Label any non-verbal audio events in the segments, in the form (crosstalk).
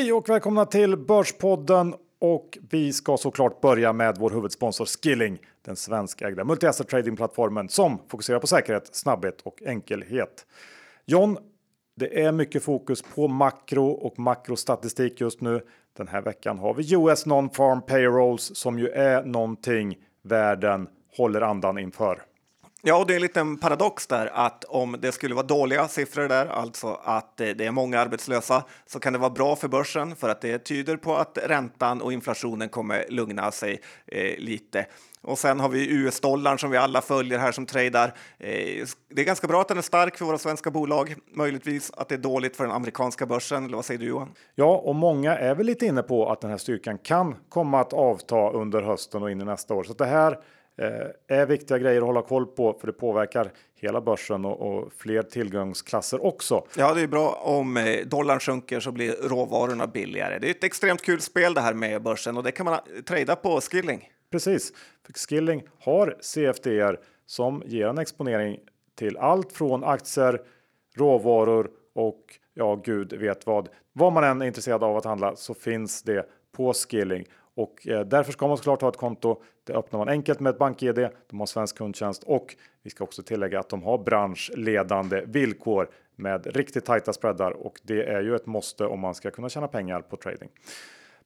Hej och välkomna till Börspodden och vi ska såklart börja med vår huvudsponsor Skilling, den svenskägda multi-asset tradingplattformen som fokuserar på säkerhet, snabbhet och enkelhet. John, det är mycket fokus på makro och makrostatistik just nu. Den här veckan har vi US non-farm payrolls som ju är någonting världen håller andan inför. Ja, och det är en liten paradox där att om det skulle vara dåliga siffror där, alltså att det är många arbetslösa, så kan det vara bra för börsen för att det tyder på att räntan och inflationen kommer lugna sig eh, lite. Och sen har vi US-dollarn som vi alla följer här som tradar. Eh, det är ganska bra att den är stark för våra svenska bolag. Möjligtvis att det är dåligt för den amerikanska börsen. Eller vad säger du Johan? Ja, och många är väl lite inne på att den här styrkan kan komma att avta under hösten och in i nästa år. Så det här är viktiga grejer att hålla koll på för det påverkar hela börsen och, och fler tillgångsklasser också. Ja, det är bra om eh, dollarn sjunker så blir råvarorna billigare. Det är ett extremt kul spel det här med börsen och det kan man trada på Skilling. Precis, för Skilling har CFDR som ger en exponering till allt från aktier, råvaror och ja, gud vet vad. Vad man än är intresserad av att handla så finns det på Skilling och eh, därför ska man såklart ha ett konto. Det öppnar man enkelt med ett BankID. De har svensk kundtjänst och vi ska också tillägga att de har branschledande villkor med riktigt tajta spreadar och det är ju ett måste om man ska kunna tjäna pengar på trading.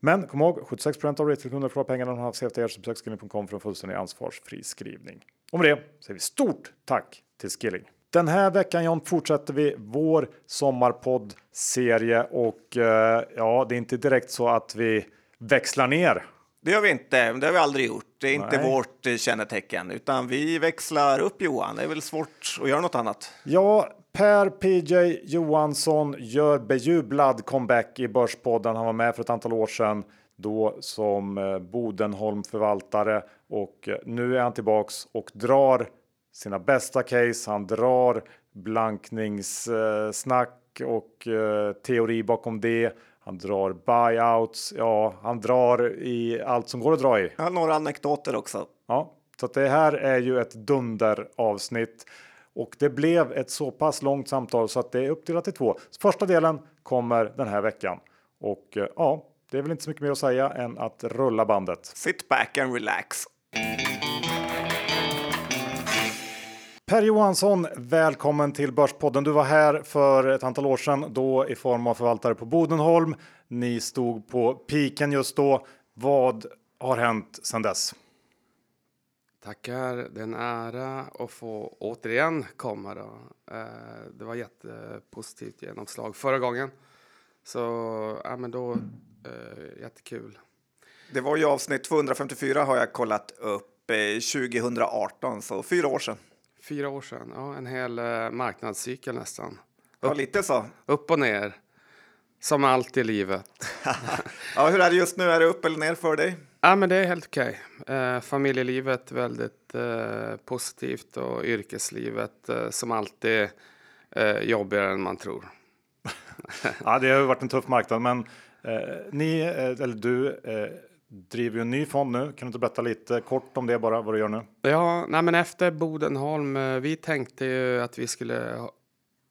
Men kom ihåg 76% av retailkunder får pengarna de har CFTR så besök skilling.com för en fullständig ansvarsfri skrivning. Och med det säger vi stort tack till Skilling. Den här veckan John fortsätter vi vår sommarpodd serie och eh, ja, det är inte direkt så att vi växlar ner. Det gör vi inte. Det har vi aldrig gjort. Det är Nej. inte vårt eh, kännetecken, utan vi växlar upp Johan. Det är väl svårt att göra något annat. Ja, Per PJ Johansson gör bejublad comeback i Börspodden. Han var med för ett antal år sedan då som eh, Bodenholm förvaltare och eh, nu är han tillbaks och drar sina bästa case. Han drar blankningssnack och teori bakom det. Han drar buyouts, ja, han drar i allt som går att dra i. Jag har några anekdoter också. Ja, så det här är ju ett dunder avsnitt och det blev ett så pass långt samtal så att det är uppdelat i två. Första delen kommer den här veckan och eh, ja, det är väl inte så mycket mer att säga än att rulla bandet. Sit back and relax. Per Johansson, välkommen till Börspodden. Du var här för ett antal år sedan, då i form av förvaltare på Bodenholm. Ni stod på piken just då. Vad har hänt sedan dess? Tackar, det är en ära att få återigen komma. Då. Eh, det var jättepositivt genomslag förra gången. Så ja, men då, eh, jättekul. Det var ju avsnitt 254 har jag kollat upp 2018, eh, så fyra år sedan. Fyra år sedan, ja, en hel eh, marknadscykel nästan. Upp, ja, lite så. Upp och ner, som allt i livet. (laughs) ja, hur är det just nu? Är det upp eller ner för dig? Ja, men det är helt okej. Okay. Eh, familjelivet väldigt eh, positivt och yrkeslivet eh, som alltid eh, jobbigare än man tror. (laughs) ja, det har varit en tuff marknad, men eh, ni, eh, eller du, eh, driver ju en ny fond nu. Kan du inte berätta lite kort om det bara, vad du gör nu? Ja, nej men efter Bodenholm, eh, vi tänkte ju att vi skulle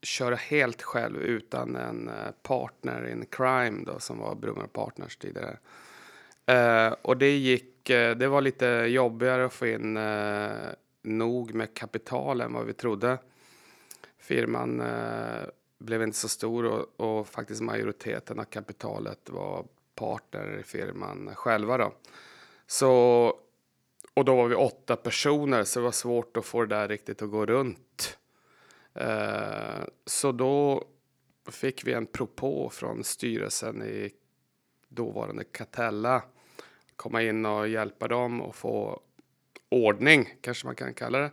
köra helt själv utan en eh, partner in crime då, som var Brummer Partners tidigare. Eh, och det gick, eh, det var lite jobbigare att få in eh, nog med kapital än vad vi trodde. Firman blev inte så stor och, och faktiskt majoriteten av kapitalet var partner i firman själva. Då. Så, och då var vi åtta personer så det var svårt att få det där riktigt att gå runt. Eh, så då fick vi en propå från styrelsen i dåvarande Catella. Komma in och hjälpa dem och få ordning, kanske man kan kalla det,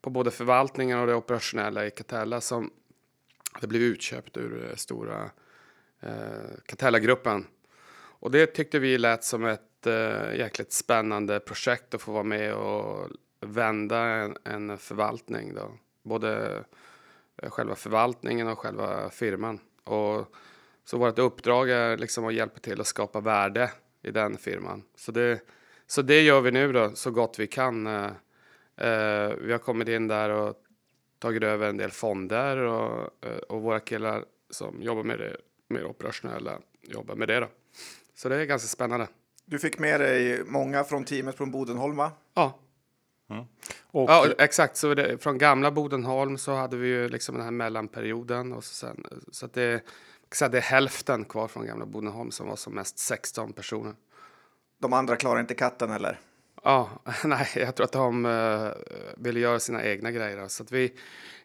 på både förvaltningen och det operationella i Catella som hade blivit utköpt ur eh, stora eh, Catella-gruppen. Och det tyckte vi lät som ett eh, jäkligt spännande projekt att få vara med och vända en, en förvaltning. Då. Både eh, själva förvaltningen och själva firman. Och, så vårt uppdrag är liksom att hjälpa till att skapa värde i den firman. Så det, så det gör vi nu då, så gott vi kan. Eh, eh vi har kommit in där och tagit över en del fonder och, eh, och våra killar som jobbar med det mer operationella jobbar med det. Då. Så det är ganska spännande. Du fick med dig många från teamet från Bodenholm, va? Ja. Mm. Och, ja, exakt. Så det, från gamla Bodenholm så hade vi ju liksom den här mellanperioden. Och så sen, så att det, så det är hälften kvar från gamla Bodenholm som var som mest 16 personer. De andra klarar inte katten eller? Ja, (laughs) nej, jag tror att de uh, ville göra sina egna grejer. Så att vi,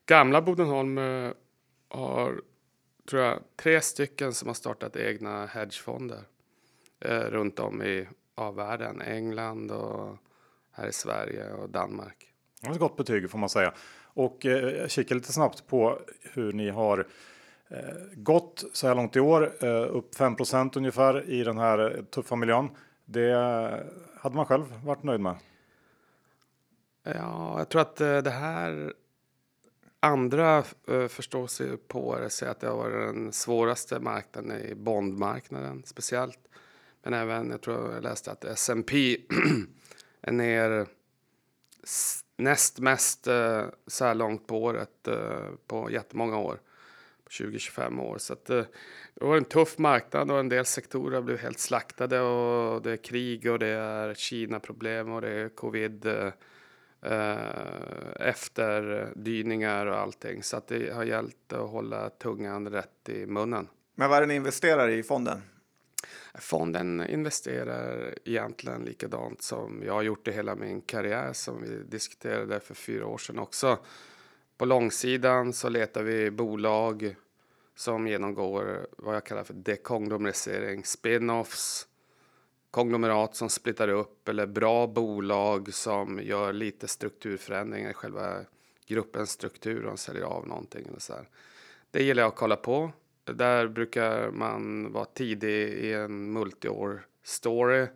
gamla Bodenholm uh, har, tror jag, tre stycken som har startat egna hedgefonder runt om i ja, världen. England och här i Sverige och Danmark. Det var ett gott betyg får man säga. Och eh, kika lite snabbt på hur ni har eh, gått så här långt i år. Eh, upp 5% ungefär i den här tuffa miljön. Det hade man själv varit nöjd med. Ja, jag tror att eh, det här andra eh, förstår sig på det, säger att det har varit den svåraste marknaden i bondmarknaden speciellt. Men även, jag tror jag läste att S&P (clears throat) är ner näst mest eh, så här långt på året eh, på jättemånga år. 20-25 år. Så att, eh, det var en tuff marknad och en del sektorer blev helt slaktade och det är krig och det är Kina-problem och det är covid eh, eh, efterdyningar och allting. Så att det har gällt att hålla tungan rätt i munnen. Men vad är det ni investerar i fonden? Fonden investerar egentligen likadant som jag har gjort i hela min karriär som vi diskuterade för fyra år sedan också. På långsidan så letar vi bolag som genomgår vad jag kallar för dekonglomerisering, spin-offs, konglomerat som splittar upp eller bra bolag som gör lite strukturförändringar i själva gruppens struktur och säljer av någonting. Eller så här. Det gillar jag att kolla på. Där brukar man vara tidig i en multi-år story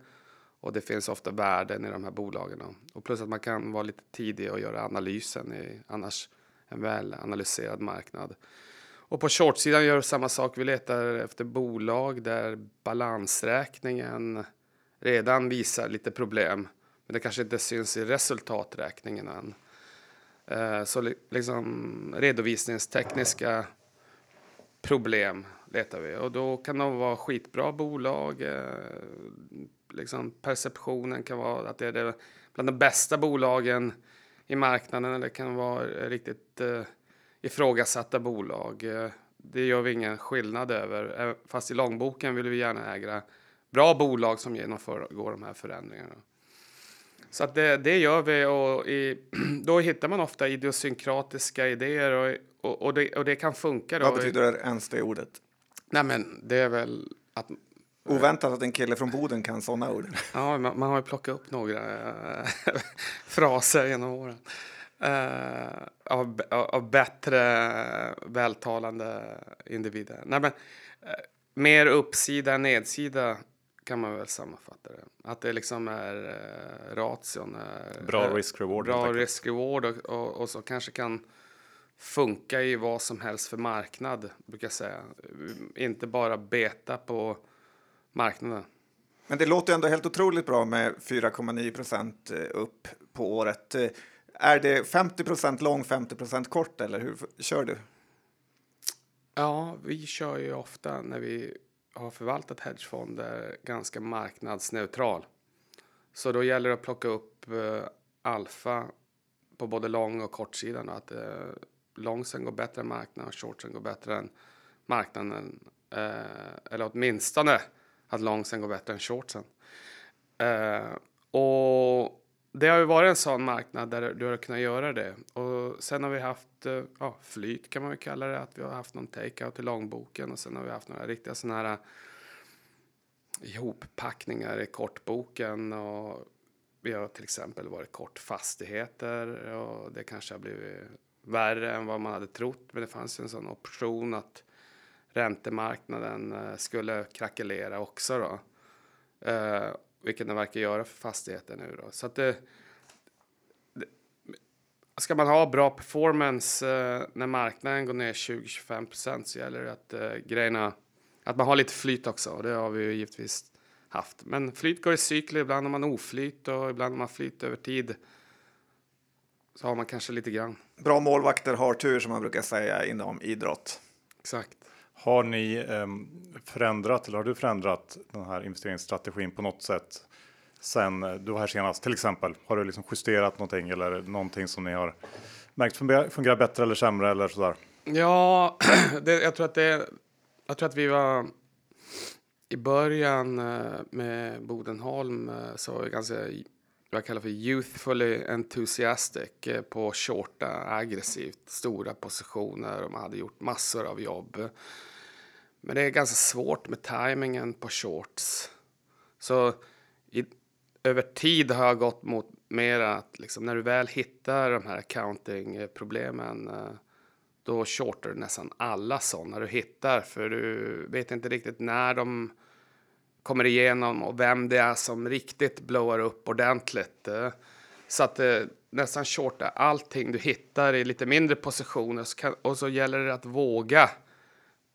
och det finns ofta värden i de här bolagen. Och plus att man kan vara lite tidig och göra analysen i annars en väl analyserad marknad. Och på shortsidan gör vi samma sak. Vi letar efter bolag där balansräkningen redan visar lite problem. Men det kanske inte syns i resultaträkningen än. Eh, så liksom redovisningstekniska problem letar vi och då kan de vara skitbra bolag. Eh, liksom perceptionen kan vara att det är det bland de bästa bolagen i marknaden eller kan vara riktigt eh, ifrågasatta bolag. Eh, det gör vi ingen skillnad över. Eh, fast i långboken vill vi gärna äga bra bolag som genomför de här förändringarna. Så att det, det gör vi och i, (clears throat) då hittar man ofta idiosynkratiska idéer och, och, och, det, och det kan funka. Då. Vad betyder det ens det ordet? Nej men det är väl att Oväntat att en kille från Boden kan sådana ord. (laughs) Ja, man, man har ju plockat upp några äh, (laughs) fraser genom åren. Uh, av, av bättre vältalande individer. Nej, men, uh, mer uppsida än nedsida kan man väl sammanfatta det. Att det liksom är uh, ration. Är, bra risk-reward. Bra risk-reward och, och, och, så kanske kan funka i vad som helst för marknad, brukar jag säga. Inte bara beta på marknaden. Men det låter ändå helt otroligt bra med 4,9 procent upp på året. Är det 50% lång, 50% kort eller hur kör du? Ja, vi kör ju ofta när vi har förvaltat hedgefonder ganska marknadsneutral. Så då gäller det att plocka upp eh, alfa på både lång och kortsidan. Att eh, långsen går bättre än marknaden och shortsen går bättre än marknaden. Eh, eller åtminstone att långsen går bättre än shortsen. Eh, och det har ju varit en sån marknad där du har kunnat göra det. Och sen har vi haft eh, ja, flyt kan man ju kalla det, att vi har haft någon take-out i långboken och sen har vi haft några riktiga sådana här eh, ihoppackningar i kortboken och vi har till exempel varit kort fastigheter och det kanske har blivit värre än vad man hade trott. Men det fanns ju en sån option att räntemarknaden eh, skulle krackelera också då vilket den verkar göra för fastigheter nu. Då. Så att det, det, ska man ha bra performance eh, när marknaden går ner 20-25 procent så gäller det att eh, grejerna, att man har lite flyt också. Och det har vi ju givetvis haft. Men flyt går i cykler, ibland har man oflyt och ibland har man flyt över tid. Så har man kanske lite grann. Bra målvakter har tur som man brukar säga inom idrott. Exakt. Har ni eh, förändrat eller har du förändrat den här investeringsstrategin på något sätt sen eh, du var här senast? Till exempel, har du liksom justerat någonting eller någonting som ni har märkt fungerar bättre eller sämre eller sådär? Ja, (clears throat) det, jag tror att det. Jag tror att vi var i början eh, med Bodenholm eh, så var vi ganska vad jag kallar för youthfully enthusiastic på shorta aggressivt stora positioner och man hade gjort massor av jobb. Men det är ganska svårt med tajmingen på shorts. Så i, över tid har jag gått mot mer att liksom, när du väl hittar de här accounting-problemen eh, då shortar du nästan alla sådana du hittar för du vet inte riktigt när de kommer igenom och vem det är som riktigt blowar upp ordentligt. Eh. Så att eh, nästan shorta allting du hittar i lite mindre positioner och så gäller det att våga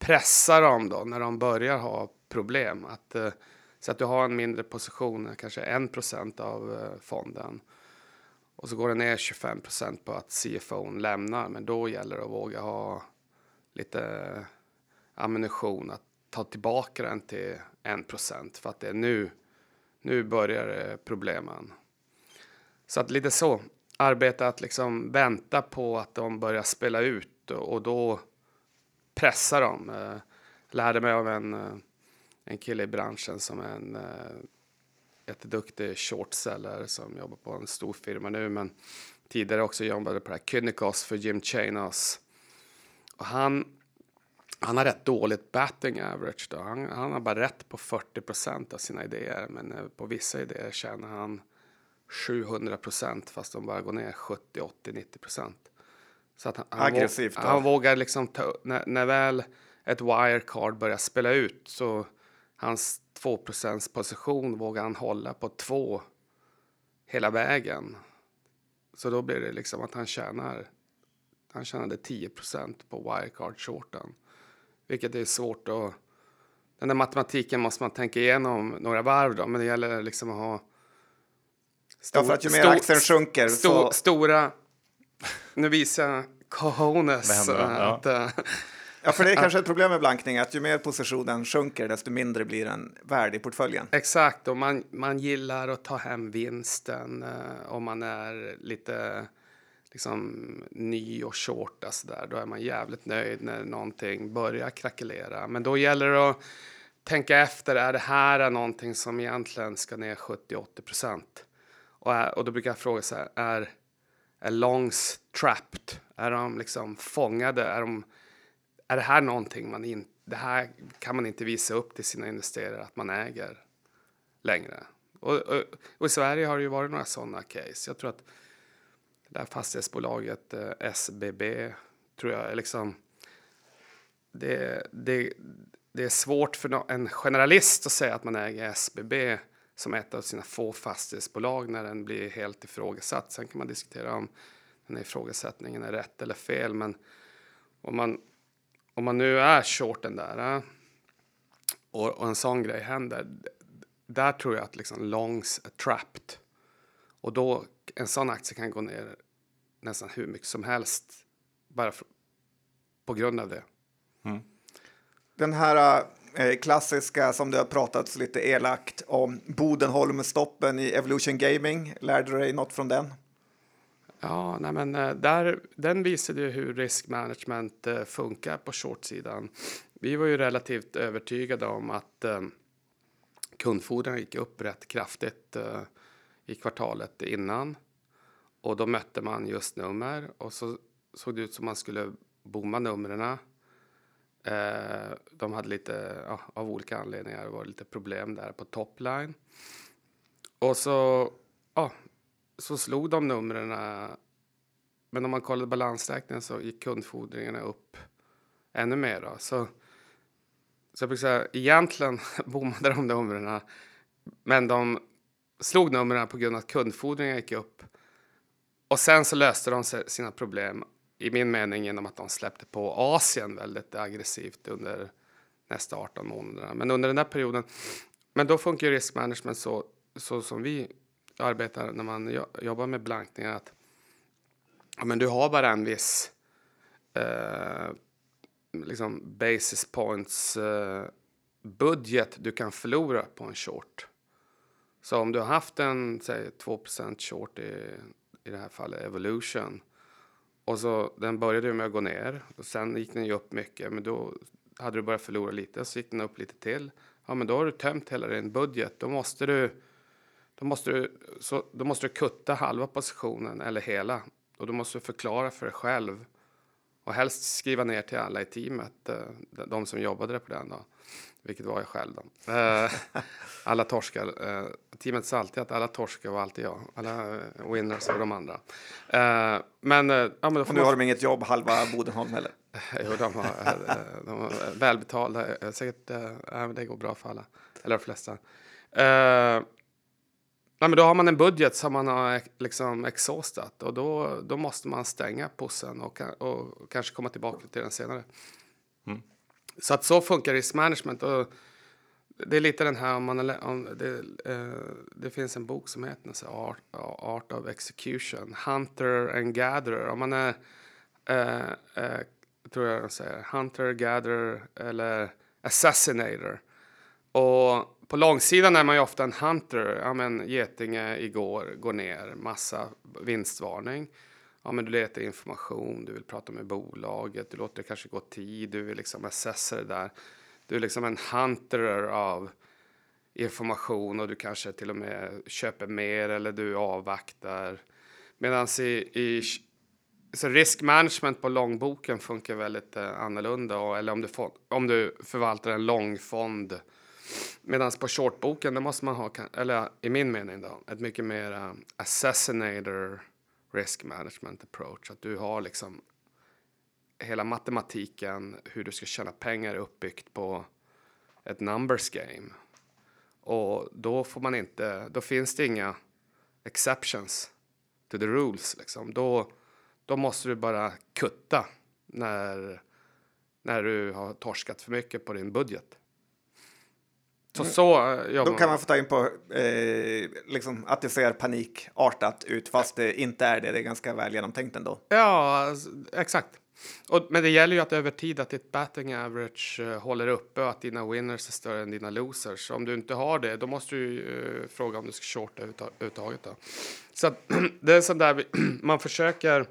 pressa dem då när de börjar ha problem. Att, eh, så att du har en mindre position, kanske 1% av eh, fonden. Och så går det ner 25% på att CFO lämnar, men då gäller det att våga ha lite ammunition att ta tillbaka den till 1 för att det är nu, nu börjar eh, problemen. Så att lite så, arbeta att liksom vänta på att de börjar spela ut och, och då pressa dem. Eh, lärde mig av en, eh, en kille i branschen som är en eh, jätteduktig shortseller som jobbar på en stor firma nu, men tidigare också jobbade på det här Kynikos för Jim Chanos. Och han, han har rätt dåligt batting average. Då. Han, han har bara rätt på 40 procent av sina idéer, men på vissa idéer tjänar han 700 procent fast de bara går ner 70, 80, 90 procent. Så att han, Aggressivt. Han, han vågar liksom ta, när, när väl ett wirecard börjar spela ut så hans 2% position vågar han hålla på 2 hela vägen. Så då blir det liksom att han tjänar han tjänade 10% på wirecard-shorten. Vilket är svårt att... Den där matematiken måste man tänka igenom några varv då, men det gäller liksom att ha... Stor, ja, för att ju mer aktien sjunker stor, så... Stora... Nu visar jag cojones. Att, ja. Ja, för det är (laughs) kanske ett problem med blankning att ju mer positionen sjunker desto mindre blir den värd i portföljen. Exakt, och man, man gillar att ta hem vinsten eh, om man är lite liksom ny och short där. Då är man jävligt nöjd när någonting börjar krackelera. Men då gäller det att tänka efter, är det här någonting som egentligen ska ner 70-80 procent? Och, och då brukar jag fråga så här, är, är longs trapped? Är de liksom fångade? Är de är det här någonting man inte, det här kan man inte visa upp till sina investerare att man äger längre. Och, och, och i Sverige har det ju varit några sådana case. Jag tror att det här fastighetsbolaget eh, SBB tror jag är liksom det, det, det är svårt för en generalist att säga att man äger SBB som ett av sina få fastighetsbolag när den blir helt ifrågasatt. Sen kan man diskutera om den här ifrågasättningen är rätt eller fel, men om man om man nu är shorten där eh, och, och, en sån grej händer, där tror jag att liksom longs är trapped. Och då, en sån aktie kan gå ner nästan hur mycket som helst bara för, på grund av det. Mm. Den här eh, Eh, klassiska som det har pratats lite elakt om, Bodenholm-stoppen i Evolution Gaming, lärde du dig något från den? Ja, nej men eh, där, den visade ju hur risk management eh, funkar på shortsidan. Vi var ju relativt övertygade om att eh, kundfordran gick upp rätt kraftigt eh, i kvartalet innan. Och då mötte man just nummer och så såg det ut som man skulle bomma numren. Eh, de hade lite, ja, av olika anledningar, var lite problem där på topline. Och så, ja, så slog de numren. Eh, men om man kollade balansräkningen så gick kundfordringarna upp ännu mer. Då. Så, så jag brukar säga, egentligen (laughs) bommade de numren. Men de slog numren på grund av att kundfordringarna gick upp. Och sen så löste de sina problem i min mening genom att de släppte på Asien väldigt aggressivt under nästa 18 månaderna. Men under den där perioden, men då funkar ju risk management så, så som vi arbetar när man jobbar med blankningar att ja, men du har bara en viss eh, liksom basis points eh, budget du kan förlora på en short. Så om du har haft en säg 2 short i, i det här fallet Evolution och så den började med att gå ner och sen gick den ju upp mycket men då hade du börjat förlora lite så gick den upp lite till. Ja men då har du tömt hela din budget. Då måste du då måste du, så, då måste du kutta halva positionen eller hela och då måste du förklara för dig själv och helst skriva ner till alla i teamet, eh, de som jobbade på den då, vilket var jag själv då. Eh, (laughs) alla torskar, eh, teamet sa alltid att alla torskar var alltid jag, alla winners var de andra. Men, ja, men och nu har de inget jobb, halva Bodenholm heller? (laughs) jo, de har, de har välbetalda, säkert, det går bra för alla, eller de flesta. Nej, men då har man en budget som man har liksom exhaustat och då, då måste man stänga pussen och, och kanske komma tillbaka till den senare. Mm. Så att så funkar riskmanagement. Och det är lite den här om man om det, eh, det finns en bok som heter så Art, Art of Execution, Hunter and Gatherer. Om man är, eh, eh, tror jag de säger, Hunter, Gatherer eller Assassinator. Och på långsidan är man ju ofta en hunter. Ja, men Getinge igår går ner, massa vinstvarning. Ja, men du letar information, du vill prata med bolaget, du låter det kanske gå tid, du vill liksom assessa det där. Du är liksom en hunter av information och du kanske till och med köper mer eller du avvaktar. Medan i, i så risk management på långboken funkar väldigt eh, annorlunda. Och, eller om du, får, om du förvaltar en långfond Medan på shortboken, då måste man ha, eller i min mening då, ett mycket mer uh, assassinator risk management approach. Att du har liksom hela matematiken, hur du ska tjäna pengar uppbyggt på ett numbers game. Och då får man inte, då finns det inga exceptions to the rules liksom. Då, då måste du bara kutta när, när du har torskat för mycket på din budget. Så, så eh, Då kan man få ta in på eh, liksom att det ser panikartat ut fast det inte är det. Det är ganska väl genomtänkt ändå. Ja, exakt. Och, men det gäller ju att över tid att ditt batting average uh, håller uppe och att dina winners är större än dina losers. Om du inte har det, då måste du uh, fråga om du ska shorta överhuvudtaget. Då. Så att, (clears throat) det är sånt där (clears throat) man försöker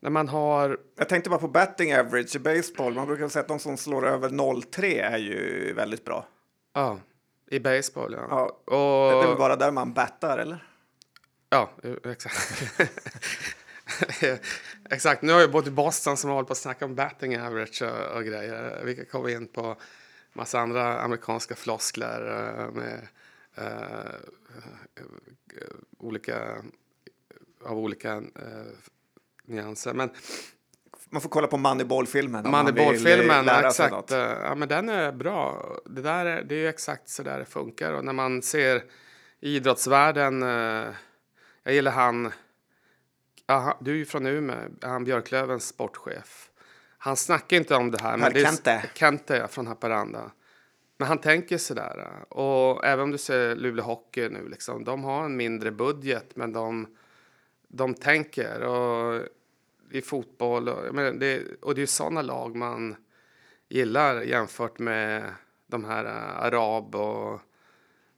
när man har... Jag tänkte bara på batting average i baseball. Man brukar säga att de som slår över 0,3 är ju väldigt bra. Ja, i baseball ja. ja. Och... Det är väl bara där man battar eller? Ja, exakt. (laughs) exakt, nu har jag bott i Boston som håller på att snacka om batting average och, och grejer. Vi kan komma in på massa andra amerikanska floskler uh, med uh, olika av olika uh, nyanser. Men man får kolla på Moneyball-filmen. Moneyball-filmen, exakt. Ja, men den är bra. Det, där är, det är exakt så där det funkar. Och när man ser idrottsvärlden, eh, jag gillar han, aha, du är ju från Umeå, han Björklövens sportchef. Han snackar inte om det här. Men det är, Kente. Kente, från Haparanda. Men han tänker sådär. Och även om du ser Luleå Hockey nu, liksom, de har en mindre budget, men de, de tänker. Och i fotboll. Och, men det, och det är sådana lag man gillar jämfört med de här uh, arab och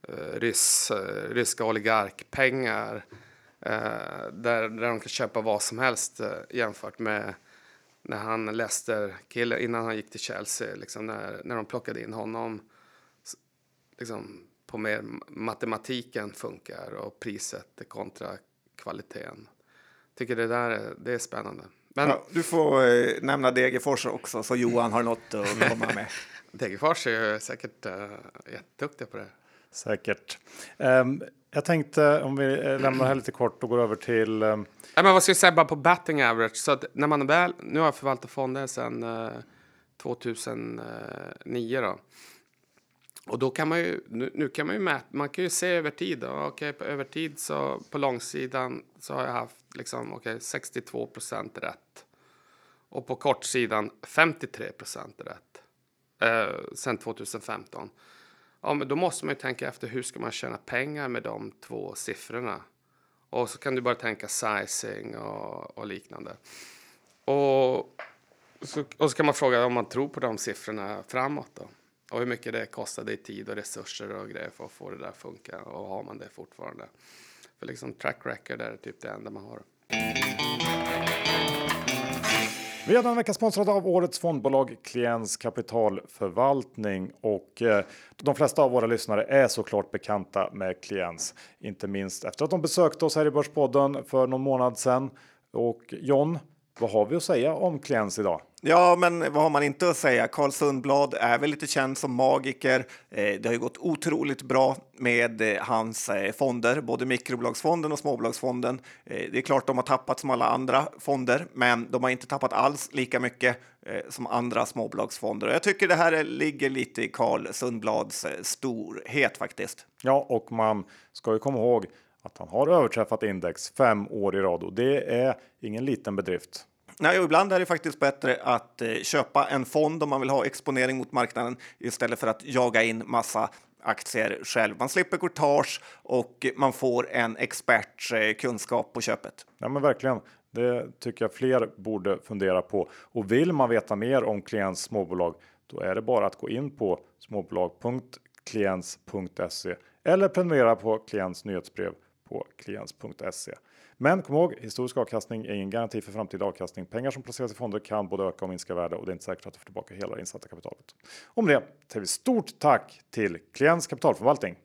uh, ryss, uh, ryska oligarkpengar där, där de kan köpa vad som helst jämfört med när han Leicester kille innan han gick till Chelsea liksom när, när de plockade in honom liksom på mer matematiken funkar och priset kontra kvaliteten tycker det där det är spännande. Men, ja, du får eh, nämna Degerfors också, så Johan har något att komma med. (laughs) Degerfors är säkert uh, jätteduktiga på det. Säkert. Um, jag tänkte om vi eh, lämnar här lite kort och går över till... Um... Ja, men vad ska jag säga bara på batting average? Så att när man väl, nu har jag förvaltat fonder sedan eh, uh, 2009 då. Och då kan man ju, nu, nu, kan man ju mäta, man kan ju se över tid. Okej, på över tid så på långsidan så har jag haft liksom, okay, 62 procent rätt. Och på kortsidan 53 procent rätt. Eh, sen 2015. Ja, men då måste man ju tänka efter hur ska man tjäna pengar med de två siffrorna. Och så kan du bara tänka sizing och, och liknande. Och Så, och så kan man fråga om man tror på de siffrorna framåt då. Och hur mycket det kostade i tid och resurser och grejer för att få det där att funka. Och har man det fortfarande? För liksom track record är typ det enda man har. Vi är denna vecka sponsrade av årets fondbolag Kliens kapitalförvaltning och eh, de flesta av våra lyssnare är såklart bekanta med Kliens. Inte minst efter att de besökte oss här i Börspodden för någon månad sedan. Och John, vad har vi att säga om Kliens idag? Ja, men vad har man inte att säga? Carl Sundblad är väl lite känd som magiker. Eh, det har ju gått otroligt bra med eh, hans eh, fonder, både mikrobolagsfonden och småbolagsfonden. Det är klart de har tappat som alla andra fonder, men de har inte tappat alls lika mycket som andra småbolagsfonder. Jag tycker det här ligger lite i Carl Sundblads storhet faktiskt. Ja, och man ska ju komma ihåg att han har överträffat index fem år i rad och det är ingen liten bedrift. Nej, och ibland är det faktiskt bättre att eh, köpa en fond om man vill ha exponering mot marknaden istället för att jaga in massa aktier själv. Man slipper courtage och man får en experts eh, kunskap på köpet. Ja, men verkligen. Det tycker jag fler borde fundera på. Och vill man veta mer om klients småbolag, då är det bara att gå in på småbolag.klients.se eller prenumerera på klients nyhetsbrev på kliens.se. Men kom ihåg, historisk avkastning är ingen garanti för framtida avkastning. Pengar som placeras i fonder kan både öka och minska värde och det är inte säkert att du får tillbaka hela det insatta kapitalet. Och med det säger vi stort tack till Kliens kapitalförvaltning.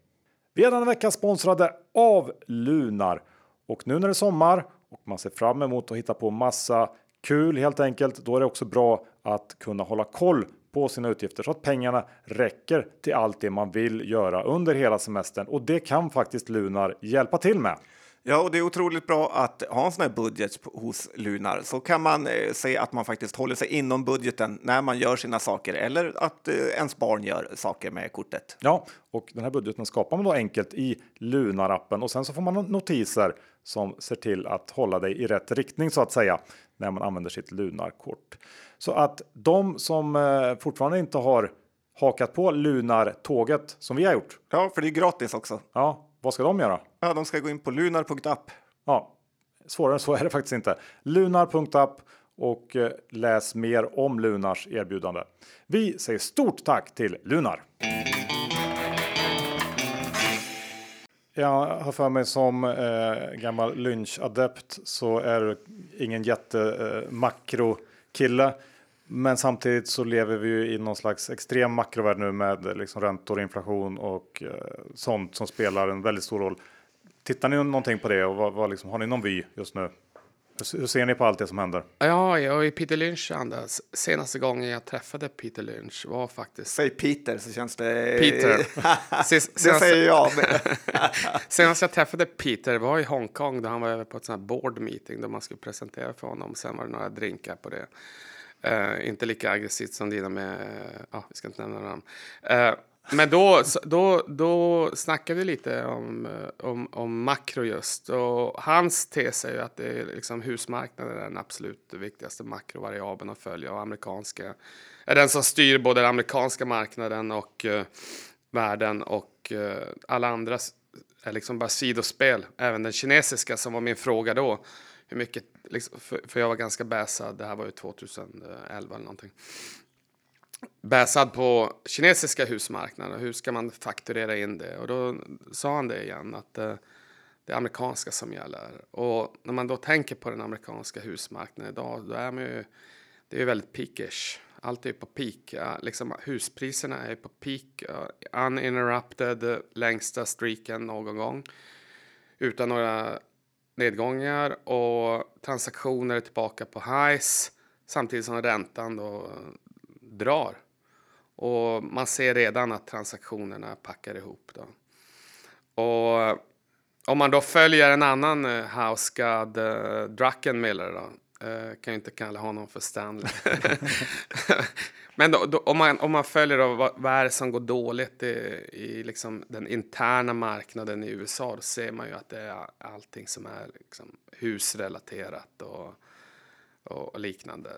Vi är denna vecka sponsrade av Lunar och nu när det är sommar och man ser fram emot att hitta på massa kul helt enkelt. Då är det också bra att kunna hålla koll på sina utgifter så att pengarna räcker till allt det man vill göra under hela semestern och det kan faktiskt Lunar hjälpa till med. Ja, och det är otroligt bra att ha en sån här budget hos Lunar. Så kan man eh, se att man faktiskt håller sig inom budgeten när man gör sina saker eller att eh, ens barn gör saker med kortet. Ja, och den här budgeten skapar man då enkelt i Lunar-appen och sen så får man notiser som ser till att hålla dig i rätt riktning så att säga när man använder sitt Lunar-kort. Så att de som eh, fortfarande inte har hakat på Lunar-tåget som vi har gjort. Ja, för det är gratis också. Ja, vad ska de göra? Ja, de ska gå in på lunar.app. Ja, svårare än så är det faktiskt inte. Lunar.app och eh, läs mer om Lunars erbjudande. Vi säger stort tack till Lunar. Jag har för mig som eh, gammal lynchadept så är du ingen jättemakrokille. eh. Men samtidigt så lever vi ju i någon slags extrem makrovärld nu med eh, liksom räntor, inflation och eh, sånt som spelar en väldigt stor roll. Tittar ni någonting på det och vad, vad liksom, har ni någon vy just nu? Hur ser ni på allt det som händer? Ja, jag är Peter Lynch Anders. Senaste gången jag träffade Peter Lynch var faktiskt... Säg Peter så känns det... Peter. (laughs) Senast... det säger jag. (laughs) Senast jag träffade Peter var i Hongkong då han var över på ett sånt här board meeting där man skulle presentera för honom. Sen var det några drinkar på det. Uh, inte lika aggressivt som dina med, ja, uh, vi ska inte nämna namn. Uh, men då, då, då snackade vi lite om, eh, om, om makro just. Och hans tes är ju att det är liksom husmarknaden är den absolut viktigaste makrovariabeln att följa. Och amerikanska är den som styr både den amerikanska marknaden och uh, världen. Och uh, alla andra är liksom bara sidospel. Även den kinesiska som var min fråga då hur mycket, liksom, för, för, jag var ganska bäsad, det här var ju 2011 eller någonting. Bäsad på kinesiska husmarknaden, hur ska man fakturera in det? Och då sa han det igen, att eh, det är amerikanska som gäller. Och när man då tänker på den amerikanska husmarknaden idag, då är man ju, det är ju väldigt peakish. Allt är på peak, liksom huspriserna är på peak, uh, uninterrupted, längsta streaken någon gång. Utan några nedgångar och transaktioner är tillbaka på highs samtidigt som räntan då drar. Och man ser redan att transaktionerna packar ihop. Då. Och om man då följer en annan uh, house god, uh, Druckenmiller då, uh, kan ju inte kalla honom för Stanley. (laughs) (laughs) Men då, då, om, man, om man följer då, vad, vad är det som går dåligt i, i liksom den interna marknaden i USA, då ser man ju att det är allting som är liksom husrelaterat och, och, och liknande.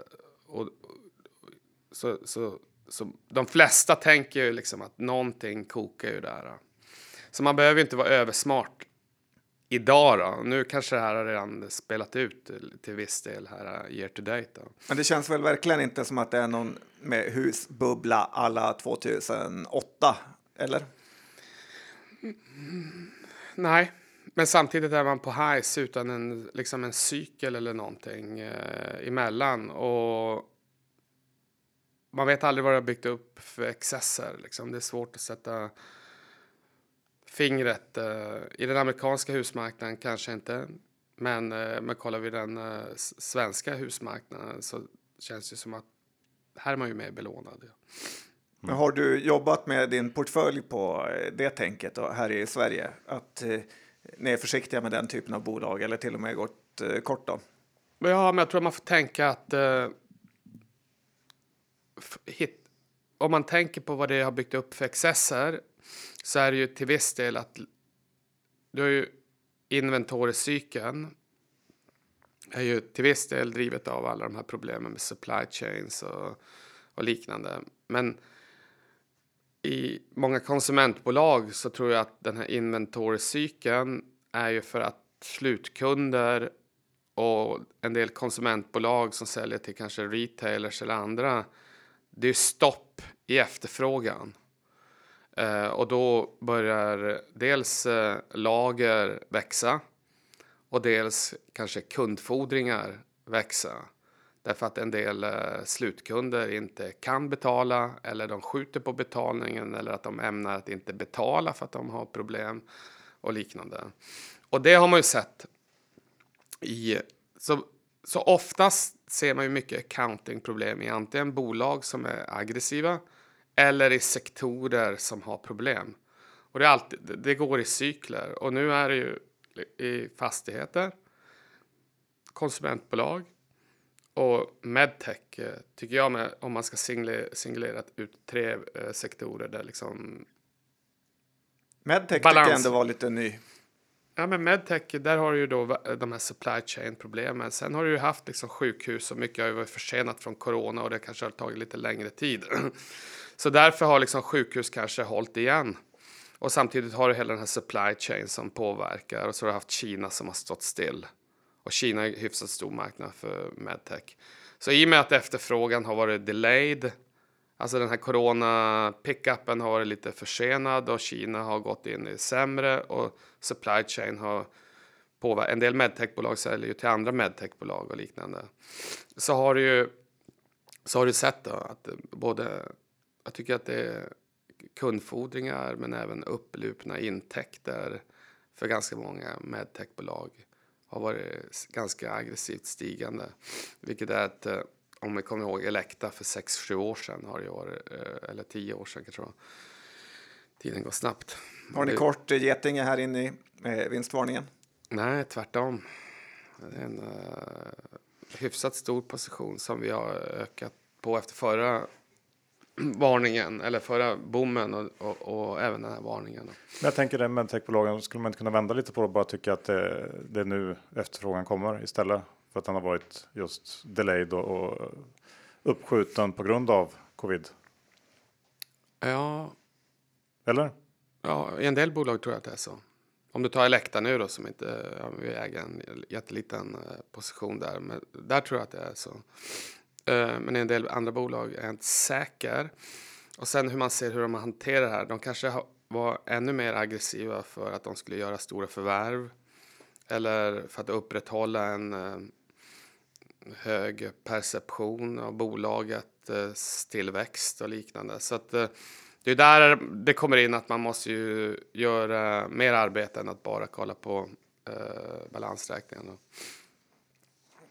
Och, så, så, så de flesta tänker ju liksom att någonting kokar ju där. Så man behöver inte vara översmart idag då. Nu kanske det här har redan spelat ut till viss del här uh, year to date. Då. Men det känns väl verkligen inte som att det är någon med husbubbla alla 2008, eller? Mm, nej, men samtidigt är man på highs utan en, liksom en cykel eller någonting eh, emellan. Och man vet aldrig vad det har byggt upp för excesser. Liksom. Det är svårt att sätta fingret. Eh, I den amerikanska husmarknaden kanske inte. Men, eh, men kollar vi den eh, svenska husmarknaden så känns det som att här är man ju mer belånad. Ja. Men har du jobbat med din portfölj på det tänket då, här i Sverige? Att eh, ni är försiktiga med den typen av bolag eller till och med gått eh, kort då? Ja, men jag tror man får tänka att eh, hit, om man tänker på vad det har byggt upp för excesser så är det ju till viss del att du har ju inventoriecykeln är ju till viss del drivet av alla de här problemen med supply chains och, och liknande. Men i många konsumentbolag så tror jag att den här inventoriecykeln är ju för att slutkunder och en del konsumentbolag som säljer till kanske retailers eller andra. Det är stopp i efterfrågan. Eh, och då börjar dels eh, lager växa och dels kanske kundfordringar växa. Därför att en del eh, slutkunder inte kan betala eller de skjuter på betalningen eller att de ämnar att inte betala för att de har problem och liknande. Och det har man ju sett i... Så, så oftast ser man ju mycket accountingproblem i antingen bolag som är aggressiva eller i sektorer som har problem. Och det, är alltid, det går i cykler. Och nu är det ju i fastigheter, konsumentbolag och medtech eh, tycker jag, med, om man ska singlera ut tre eh, sektorer där liksom... Medtech balans. tycker jag ändå var lite ny. Ja, men medtech, där har du ju då de här supply chain problemen. Sen har du ju haft liksom sjukhus och mycket har ju varit försenat från corona och det kanske har tagit lite längre tid. (clears throat) Så därför har liksom sjukhus kanske hållit igen. Och samtidigt har du hela den här supply chain som påverkar och så har du haft Kina som har stått still. Och Kina är en hyfsat stor marknad för medtech. Så i och med att efterfrågan har varit delayed, alltså den här corona pickupen har varit lite försenad och Kina har gått in i sämre och supply chain har påverkat. En del medtechbolag säljer ju till andra medtechbolag och liknande. Så har du ju så har du sett då att både, jag tycker att det är kundfordringar men även upplupna intäkter för ganska många medtechbolag har varit ganska aggressivt stigande. Vilket är att, eh, om vi kommer ihåg Elekta för 6-7 år sedan, har det varit, eh, eller 10 år sedan kanske Tiden går snabbt. Har ni kort Getinge här inne i eh, vinstvarningen? Nej, tvärtom. Det är en uh, hyfsat stor position som vi har ökat på efter förra (clears throat) varningen, eller förra bommen och, och, och, även den här varningen. Men jag tänker det med techbolagen, skulle man inte kunna vända lite på det och bara tycka att det, det är nu efterfrågan kommer istället för att den har varit just delayed och, och uppskjuten på grund av covid? Ja. Eller? Ja, i en del bolag tror jag att det är så. Om du tar Elekta nu då som inte, ja, vi äger en jätteliten eh, position där, men där tror jag att det är så. Eh, men i en del andra bolag är jag inte säker. Och sen hur man ser hur de hanterar det här. De kanske var ännu mer aggressiva för att de skulle göra stora förvärv. Eller för att upprätthålla en eh, hög perception av bolagets eh, tillväxt och liknande. Så att det är där det kommer in att man måste ju göra mer arbete än att bara kolla på balansräkningen.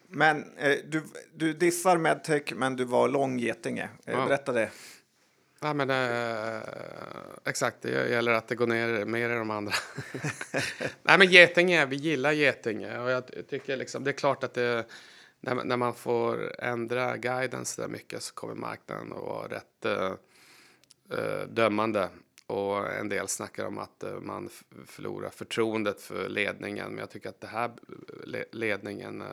Men eh, du, du dissar medtech, men du var lång Getinge. Eh, ja. Berätta det. Ja, men, eh, exakt, det gäller att det går ner mer i de andra. (laughs) (laughs) Nej, men Getinge, vi gillar Getinge och jag tycker liksom, det är klart att det, när, när man får ändra guidance där mycket så kommer marknaden att vara rätt eh, eh dömande. Och en del snackar om att eh, man förlorar förtroendet för ledningen, men jag tycker att det här eh, ledningen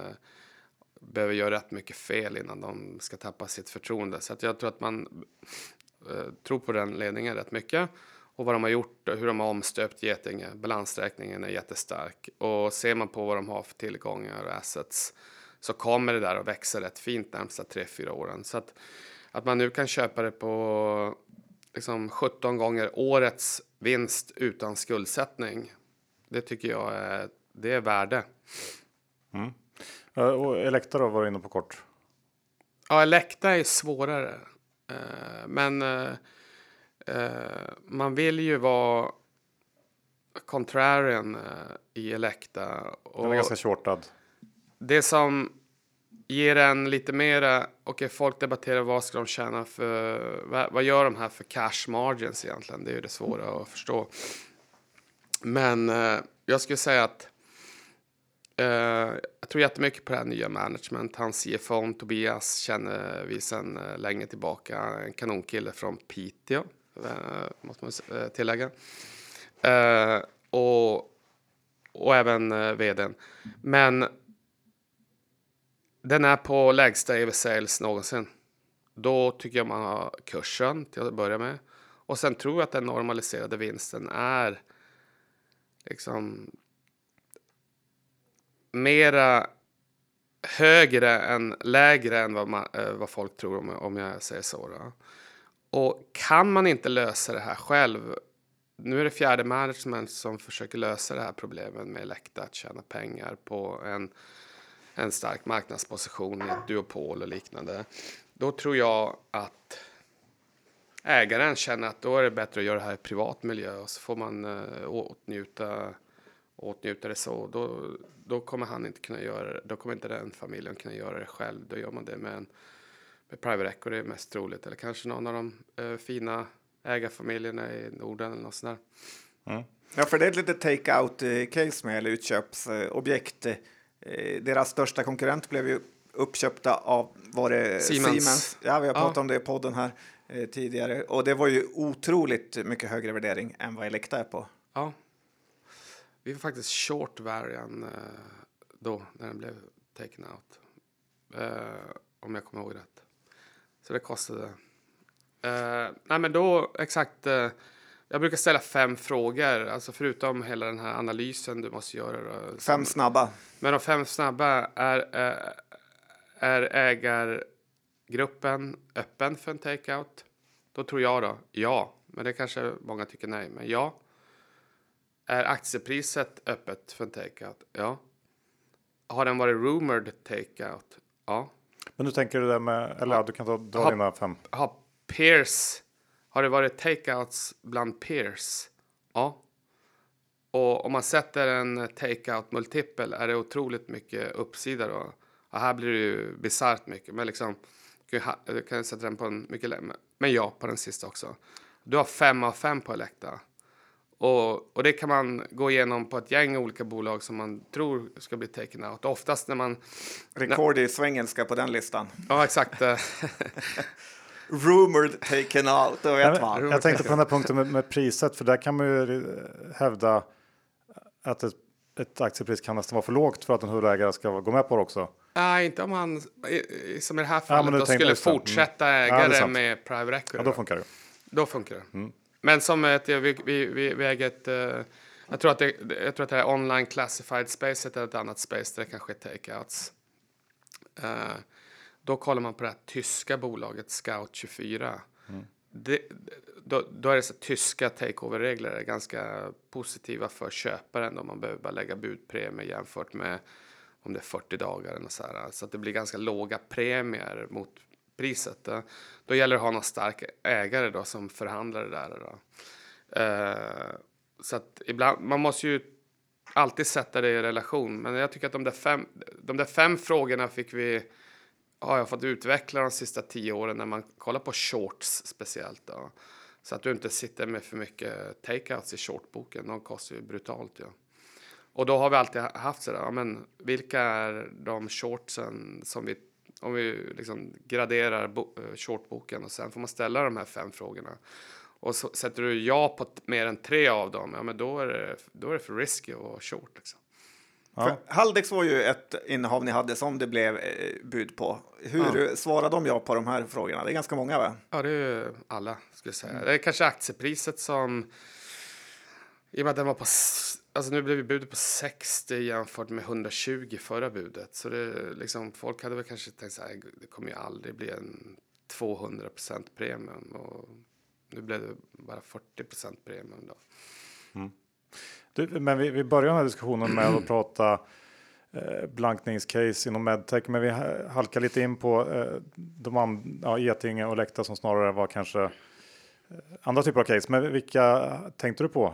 behöver göra rätt mycket fel innan de ska tappa sitt förtroende. Så jag tror att man eh, tror på den ledningen rätt mycket. och vad de har gjort hur de har omstöpt Getinge. Balansräkningen är jättestark och ser man på vad de har för tillgångar och assets så kommer det där att växa rätt fint närmsta 3-4 åren. Så att, att man nu kan köpa det på liksom 17 gånger årets vinst utan skuldsättning. Det tycker jag är, det är värde. Mm. Och Elekta då var du inne på kort. Ja, Elekta är svårare. Eh, men eh, eh, man vill ju vara contrarian i Elekta. Den är ganska shortad. Det som ger en lite mera, okej folk debatterar vad ska de tjäna för, vad, vad, gör de här för cash margins egentligen? Det är ju det svåra att förstå. Men eh, jag skulle säga att eh, jag tror jättemycket på det här nya management. Hans CFO Tobias känner vi sedan eh, länge tillbaka. En kanonkille från Piteå, eh, måste man eh, tillägga. Eh, och, och även eh, vdn. Men den är på lägsta EV sales någonsin. Då tycker jag man har kursen till att börja med. Och sen tror jag att den normaliserade vinsten är liksom mera högre än lägre än vad, man, eh, vad folk tror om, om jag säger så. Då. Och kan man inte lösa det här själv, nu är det fjärde management som försöker lösa det här problemet med Elekta att tjäna pengar på en en stark marknadsposition i ett duopol och liknande. Då tror jag att ägaren känner att då är det bättre att göra det här i privat miljö och så får man eh, åtnjuta, åtnjuta det så. Då, då kommer han inte kunna göra det. Då kommer inte den familjen kunna göra det själv. Då gör man det med en med private equity är mest troligt. Eller kanske någon av de uh, fina ägarfamiljerna i Norden eller något sånt där. Mm. Ja, för det är ett litet take-out-case eh, med eller utköpsobjekt. Eh, deras största konkurrent blev ju uppköpta av var det Siemens. Siemens. Ja, vi har pratat ja. om det i podden här eh, tidigare och det var ju otroligt mycket högre värdering än vad Elekta är på. Ja, vi var faktiskt short varian eh, då när den blev taken out. Eh, om jag kommer ihåg rätt. Så det kostade. Eh, nej, men då exakt. Eh, jag brukar ställa fem frågor, alltså förutom hela den här analysen du måste göra. Då, fem snabba. Men de fem snabba är, är, är ägargruppen öppen för en takeout? Då tror jag då ja, men det kanske många tycker nej, men ja. Är aktiepriset öppet för en takeout? Ja. Har den varit rumored takeout? Ja. Men du tänker det där med, eller ja, du kan ta, dra dina fem. Har Pierce har det varit takeouts bland peers? Ja. Och om man sätter en takeout multipel är det otroligt mycket uppsida då. Ja, här blir det ju bisarrt mycket, men liksom kan sätta den på en mycket längre. Men ja, på den sista också. Du har fem av fem på Elekta. Och, och det kan man gå igenom på ett gäng olika bolag som man tror ska bli taken out. Oftast när man... Rekord i svengelska på den listan. Ja, exakt. (laughs) (laughs) rumored taken out. Då vet man. Jag tänkte på den här punkten med, med, priset, för där kan man ju hävda att ett, ett aktiepris kan nästan vara för lågt för att en huvudägare ska gå med på det också. Nej, inte om man som i det här fallet ja, då skulle fortsätta mm. ägare ja, med private equity. Ja, då funkar det. Då funkar det. Mm. Men som ett, vi, vi, vi, vi äger ett, uh, jag tror att det, jag tror att det här online classified space är ett annat space där det kanske är takeouts. Uh, då kollar man på det här tyska bolaget Scout24. Mm. Det, då, då, är det så tyska takeover-regler är ganska positiva för köparen. Då man behöver bara lägga budpremie jämfört med om det är 40 dagar eller så här. Så att det blir ganska låga premier mot priset. Då, då gäller det att ha någon stark ägare då som förhandlar det där. Då. Uh, så att ibland, man måste ju alltid sätta det i relation. Men jag tycker att de där fem, de där fem frågorna fick vi har jag fått utveckla de sista tio åren när man kollar på shorts speciellt. Då. Så att du inte sitter med för mycket takeouts i shortboken. De kostar ju brutalt. Ja. Och då har vi alltid haft sådär, ja, men vilka är de shortsen som vi, om vi liksom graderar bo, eh, shortboken och sen får man ställa de här fem frågorna. Och så sätter du ja på mer än tre av dem, ja men då är det, då är det för risky att vara short. Liksom. För Haldex var ju ett innehav ni hade som det blev eh, bud på. Hur svarade de ja på de här frågorna? Det är ganska många va? Ja, det är ju alla skulle jag säga. Det är kanske aktiepriset som i och med att den var på, alltså nu blev budet på 60 jämfört med 120 förra budet. Så det liksom, folk hade väl kanske tänkt så här, det kommer ju aldrig bli en 200% premium. Och nu blev det bara 40% premium då. Du, men vi, vi börjar den här diskussionen med att prata eh, blankningscase inom medtech, men vi ha- halkar lite in på eh, de ja, Getinge och Elekta som snarare var kanske eh, andra typer av case. Men vilka tänkte du på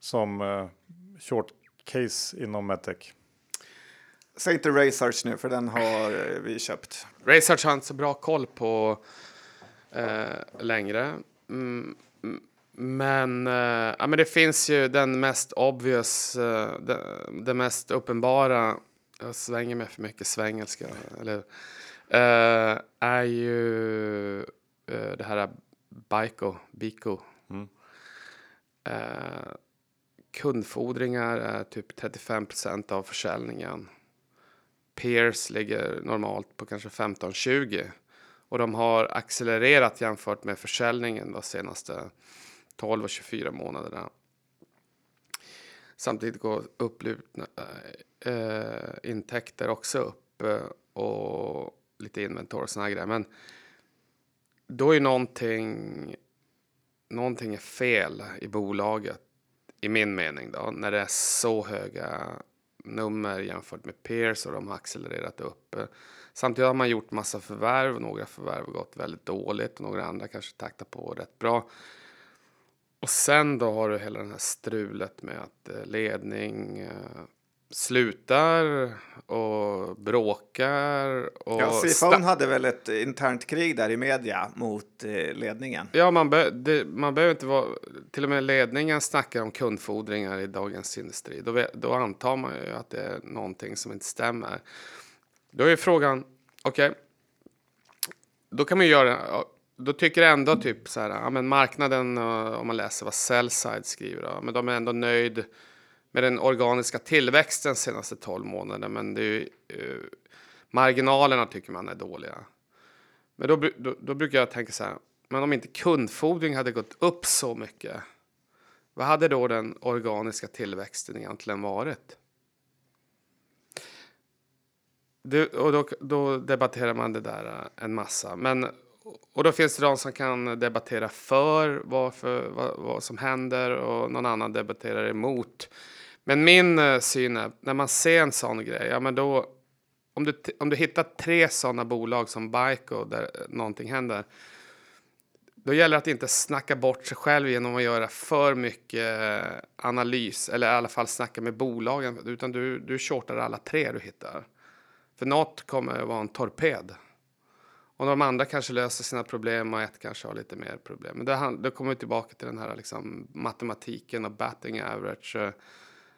som eh, short case inom medtech? Säg inte Research nu, för den har eh, vi köpt. Research har inte så bra koll på eh, längre. Mm, men, eh, ja, men det finns ju den mest obvious, eh, det, det mest uppenbara, jag svänger mig för mycket svengelska, eller eh, är ju eh, det här Biko, Biko. Eh, kundfordringar är typ 35% av försäljningen. Peers ligger normalt på kanske 15-20 och de har accelererat jämfört med försäljningen de senaste 12 och 24 månaderna. Samtidigt går upplupna äh, eh, eh, intäkter också upp eh, och lite inventor och såna grejer. Men då är någonting, någonting är fel i bolaget i min mening då, när det är så höga nummer jämfört med peers och de har accelererat upp. Samtidigt har man gjort massa förvärv. och Några förvärv har gått väldigt dåligt och några andra kanske taktar på rätt bra. Och sen då har du hela det här strulet med att eh, ledning eh, slutar och bråkar. Och Ja, CFO'n hade väl ett internt krig där i media mot eh, ledningen. Ja, man, be, det, man behöver inte vara... Till och med ledningen snackar om kundfordringar i Dagens Industri. Då, då antar man ju att det är någonting som inte stämmer. Då är frågan, okej, då kan man ju göra... Då tycker jag ändå typ så här, ja men marknaden, om man läser vad Sellside skriver, ja, men de är ändå nöjd med den organiska tillväxten senaste 12 månaderna, men det är ju, eh, marginalerna tycker man är dåliga. Men då, då, då brukar jag tänka så här, men om inte kundfordring hade gått upp så mycket, vad hade då den organiska tillväxten egentligen varit? Det, och då, då debatterar man det där eh, en massa. Men, och då finns det de som kan debattera för varför, vad, vad som händer och någon annan debatterar emot. Men min eh, syn är, när man ser en sån grej, ja men då, om du, om du hittar tre sådana bolag som Biko där eh, någonting händer, då gäller det att inte snacka bort sig själv genom att göra för mycket eh, analys, eller i alla fall snacka med bolagen, utan du, du shortar alla tre du hittar. För något kommer att vara en torped. Och de andra kanske löser sina problem och ett kanske har lite mer problem. Men det, då kommer vi tillbaka till den här liksom, matematiken och batting average.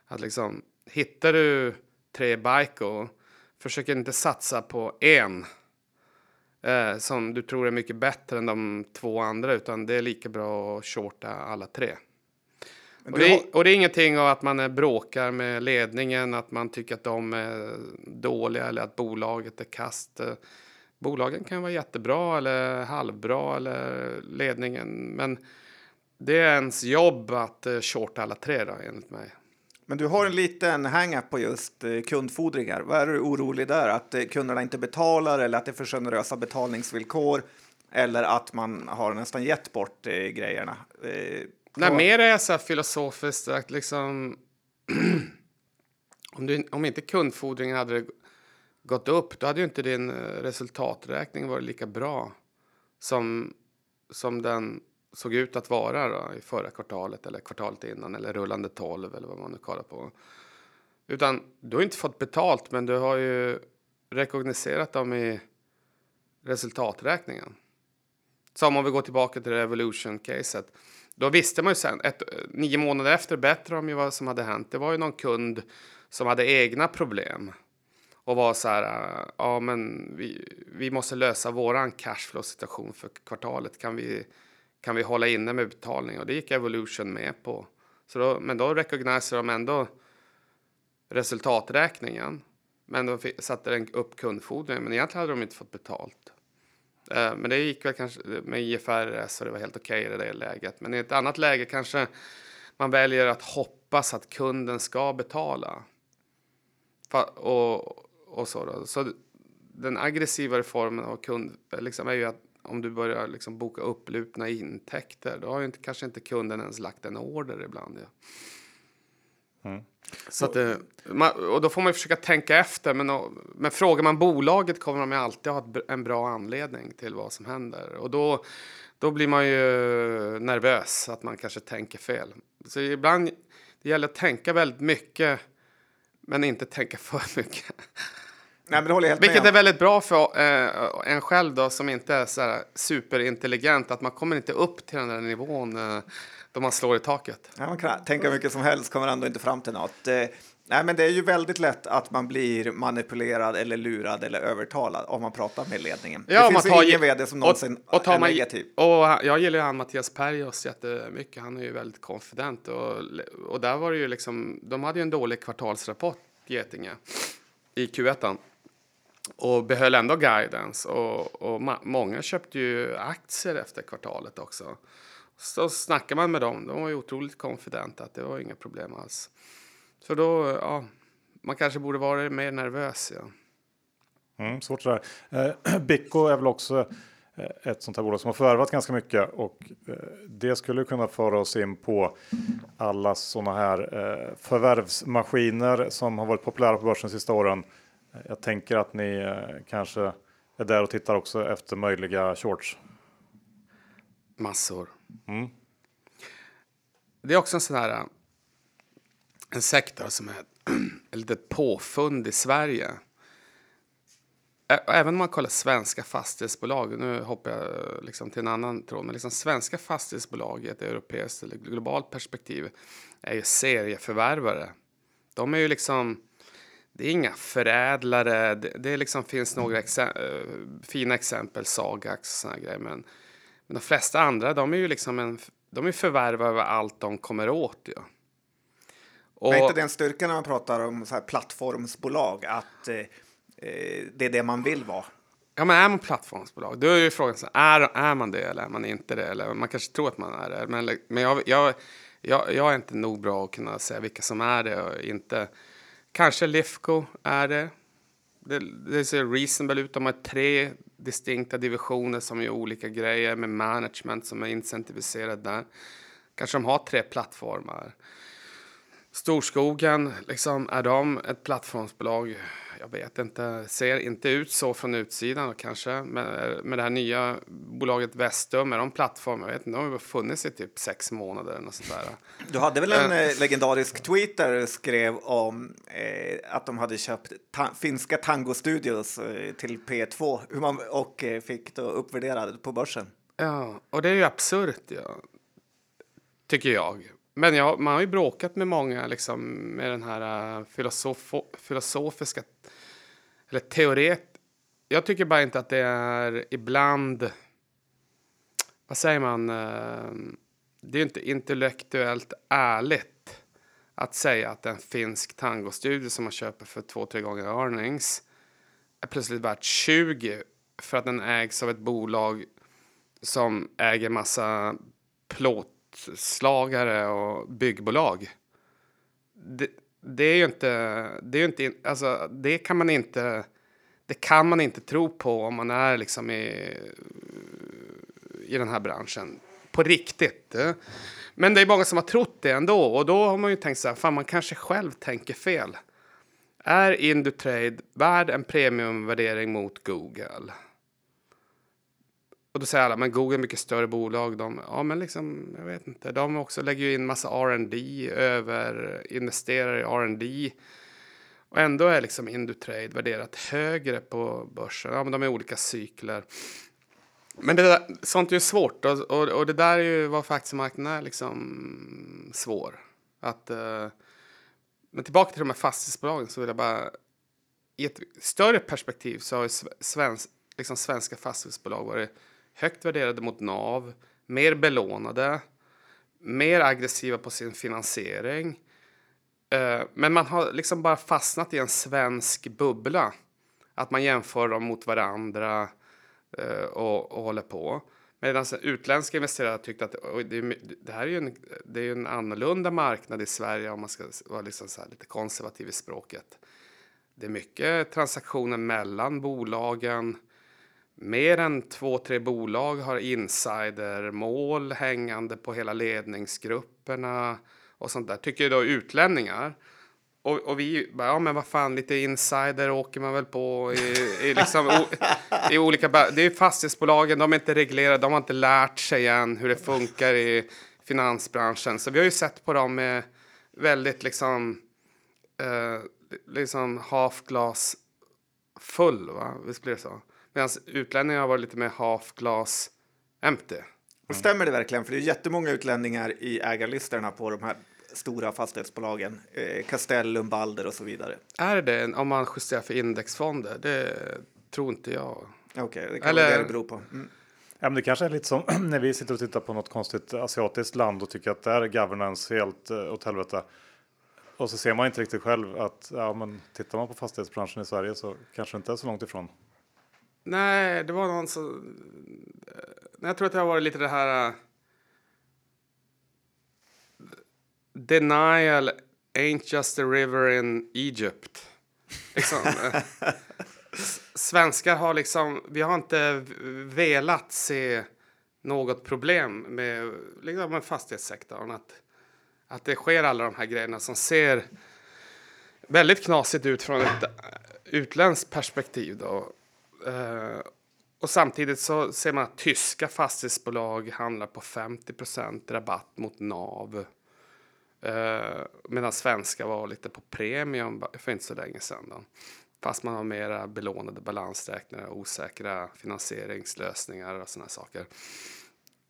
Att liksom, hittar du tre Biko, försök inte satsa på en eh, som du tror är mycket bättre än de två andra, utan det är lika bra att shorta alla tre. Och det, är, och det är ingenting av att man bråkar med ledningen, att man tycker att de är dåliga eller att bolaget är kast. Bolagen kan vara jättebra eller halvbra eller ledningen, men det är ens jobb att eh, shorta alla tre då, enligt mig. Men du har en liten hang-up på just eh, kundfordringar. Vad är du orolig där? Att eh, kunderna inte betalar eller att det är för generösa betalningsvillkor? Eller att man har nästan gett bort eh, grejerna? Eh, Nej, mer är så här filosofiskt att liksom... (clears throat) om, du, om inte kundfordringen hade gått upp, då hade ju inte din eh, resultaträkning varit lika bra som, som den såg ut att vara då, i förra kvartalet eller kvartalet innan eller rullande 12 eller vad man nu kollar på. Utan du har inte fått betalt, men du har ju rekogniserat dem i resultaträkningen. Som om vi går tillbaka till Revolution-caset. Då visste man ju sen, ett, nio månader efter bättre om ju vad som hade hänt. Det var ju någon kund som hade egna problem. Och var så här, eh, ja men vi, vi måste lösa våran cashflow-situation för kvartalet. Kan vi, kan vi hålla inne med betalning? Och det gick Evolution med på. Så då, men då recogniserar de ändå resultaträkningen. Men de satte den upp kundfordringen, men egentligen hade de inte fått betalt. Eh, men det gick väl kanske eh, med IFRS och det var helt okej okay i det läget. Men i ett annat läge kanske man väljer att hoppas att kunden ska betala. Och, och så, då. så den aggressiva formen av kund liksom är ju att om du börjar liksom boka upplupna intäkter, då har ju inte, kanske inte kunden ens lagt en order ibland. Ja. Mm. Så att det, och då får man försöka tänka efter. Men, men frågar man bolaget kommer de alltid ha en bra anledning till vad som händer. Och då, då blir man ju nervös att man kanske tänker fel. Så ibland det gäller att tänka väldigt mycket men inte tänka för mycket. Nej, men det håller helt Vilket med. är väldigt bra för eh, en själv då som inte är så superintelligent. Att man kommer inte upp till den där nivån eh, då man slår i taket. Ja, man kan tänka hur mycket som helst, kommer ändå inte fram till något. Eh, nej, men det är ju väldigt lätt att man blir manipulerad eller lurad eller övertalad om man pratar med ledningen. Ja, det finns man tar, ingen vd som någonsin och, och tar är man, negativ. Och jag gillar ju han Mattias Perjos jättemycket. Han är ju väldigt konfident och, och där var det ju liksom, de hade ju en dålig kvartalsrapport, Getinge, i Q1 och behöll ändå guidance och, och många köpte ju aktier efter kvartalet också. Så snackar man med dem, de var ju otroligt konfidenta att det var inga problem alls. Så då, ja, man kanske borde vara mer nervös. Ja. Mm, svårt sådär. Eh, (clears throat) Bicko är väl också eh, ett sånt här bolag som har förvärvat ganska mycket och eh, det skulle kunna föra oss in på alla sådana här eh, förvärvsmaskiner som har varit populära på börsen de sista åren. Jag tänker att ni eh, kanske är där och tittar också efter möjliga shorts. Massor. Mm. Det är också en sån här en sektor som är (clears throat) ett litet påfund i Sverige. Även om man kollar svenska fastighetsbolag, nu hoppar jag liksom till en annan tråd, men liksom svenska fastighetsbolag i ett europeiskt eller globalt perspektiv är ju serieförvärvare. De är ju liksom, det är inga förädlare, det, det liksom finns några exem fina exempel, Sagax och såna grejer, men men de flesta andra, de är ju liksom en, de är förvärvare över allt de kommer åt. Ja. Och, är inte det en styrka när man pratar om så här plattformsbolag, att eh, eh, det är det man vill vara? Ja, men är man plattformsbolag, då är ju frågan så är, är man det eller är man inte det? Eller man kanske tror att man är det, men, men jag, jag, jag, jag är inte nog bra att kunna säga vilka som är det och inte. Kanske Lifco är det. Det, det ser reasonable ut. De har tre distinkta divisioner som gör olika grejer med management som är incentiviserad där. Kanske de har tre plattformar. Storskogen, liksom, är de ett plattformsbolag? Jag vet inte. Ser inte ut så från utsidan kanske. Med, med det här nya bolaget Vestum, är de plattformar? Jag vet inte, de har funnits i typ sex månader. Och sånt där. Du hade väl en äh, legendarisk tweet där du skrev om eh, att de hade köpt ta finska Tango Studios eh, till P2 hur man, och eh, fick då uppvärderad på börsen. Ja, och det är ju absurt, ja. tycker jag. Men ja, man har ju bråkat med många liksom, med den här äh, uh, filosof filosofiska eller teoret. Jag tycker bara inte att det är ibland. Vad säger man? Uh, det är inte intellektuellt ärligt att säga att en finsk tangostudio som man köper för två, tre gånger earnings är plötsligt värt 20 för att den ägs av ett bolag som äger massa plåt plåtslagare och byggbolag. Det, det, är ju inte, det är inte, alltså det kan man inte, det kan man inte tro på om man är liksom i, i den här branschen på riktigt. Men det är många som har trott det ändå och då har man ju tänkt så här, fan man kanske själv tänker fel. Är Indutrade värd en premiumvärdering mot Google? Och då säger alla, men Google är mycket större bolag. De, ja, men liksom, jag vet inte. De också lägger ju in massa R&D över, investerar i R&D. Och ändå är liksom Indutrade värderat högre på börsen. Ja, men de är olika cykler. Men det där, sånt är ju svårt och, och, och det där är ju varför aktiemarknaden är liksom svår. Att, eh, men tillbaka till de här fastighetsbolagen så vill jag bara i ett större perspektiv så har ju svensk, liksom svenska fastighetsbolag varit högt värderade mot NAV, mer belånade, mer aggressiva på sin finansiering. Eh, men man har liksom bara fastnat i en svensk bubbla. Att man jämför dem mot varandra eh, och, och håller på. Medan utländska investerare tyckte att det, det, här är ju en, det är en annorlunda marknad i Sverige om man ska vara liksom så lite konservativ i språket. Det är mycket transaktioner mellan bolagen. Mer än två, tre bolag har insidermål hängande på hela ledningsgrupperna och sånt där, tycker då utlänningar. Och, och, vi bara, ja men vad fan, lite insider åker man väl på i, i, liksom, o, i olika... Det är fastighetsbolagen, de är inte reglerade, de har inte lärt sig än hur det funkar i finansbranschen. Så vi har ju sett på dem med väldigt liksom, eh, liksom half glass full, va? Visst blir det så? Medan utlänningar har varit lite mer half glass empty. Och stämmer det verkligen? För det är jättemånga utlänningar i ägarlistorna på de här stora fastighetsbolagen, eh, Castellum, Balder och så vidare. Är det om man justerar för indexfonder? Det tror inte jag. Okej, okay, det kan Eller... vara det det beror på. Mm. Ja, men det kanske är lite som (clears throat) när vi sitter och tittar på något konstigt asiatiskt land och tycker att där är governance helt uh, åt helvete. Och så ser man inte riktigt själv att ja, men tittar man på fastighetsbranschen i Sverige så kanske det inte är så långt ifrån. Nej, det var någon som... Eh, jag tror att det har varit lite det här eh, denial ain't just a river in Egypt. Liksom. Eh, svenskar har liksom, vi har inte velat se något problem med, liksom med fastighetssektorn. Att, att det sker alla de här grejerna som ser väldigt knasigt ut från ett utländskt perspektiv. Då. Eh, och samtidigt så ser man att tyska fastighetsbolag handlar på 50% rabatt mot NAV. Uh, medan svenska var lite på premium för inte så länge sedan. Då. Fast man har mera belånade balansräkningar, osäkra finansieringslösningar och sådana saker.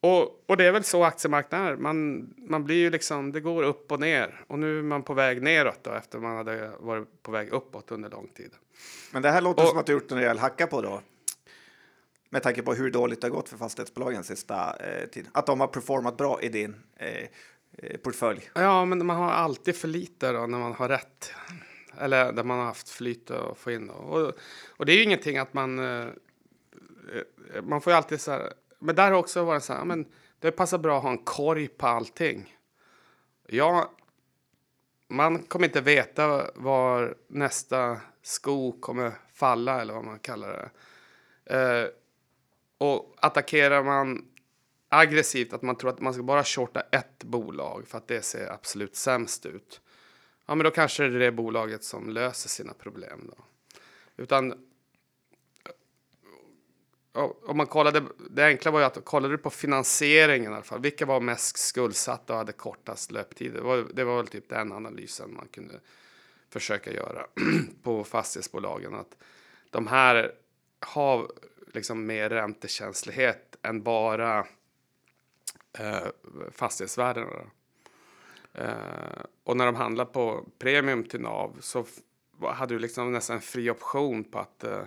Och, och det är väl så aktiemarknaden man, man blir ju liksom, det går upp och ner. Och nu är man på väg neråt då efter man hade varit på väg uppåt under lång tid. Men det här låter och, som att du gjort en rejäl hacka på då? Med tanke på hur dåligt det har gått för fastighetsbolagen sista eh, tiden. Att de har performat bra i din eh, Eh, portfölj. Ja, men man har alltid för lite då när man har rätt. Eller där man har haft flyt att få in. Och, och det är ju ingenting att man... Eh, eh, man får ju alltid så här... Men där har också varit så här, men det passar bra att ha en korg på allting. Ja, man kommer inte veta var nästa sko kommer falla eller vad man kallar det. Eh, och attackerar man aggressivt att man tror att man ska bara shorta ett bolag för att det ser absolut sämst ut. Ja, men då kanske det är det bolaget som löser sina problem då. Utan om man kollade, det enkla var ju att kollade du på finansieringen i alla fall. Vilka var mest skuldsatta och hade kortast löptid? Det var, det var väl typ den analysen man kunde försöka göra (clears throat) på fastighetsbolagen. Att de här har liksom mer räntekänslighet än bara eh, fastighetsvärdena. Eh, och när de handlar på premium till NAV så hade du liksom nästan en fri option på att eh,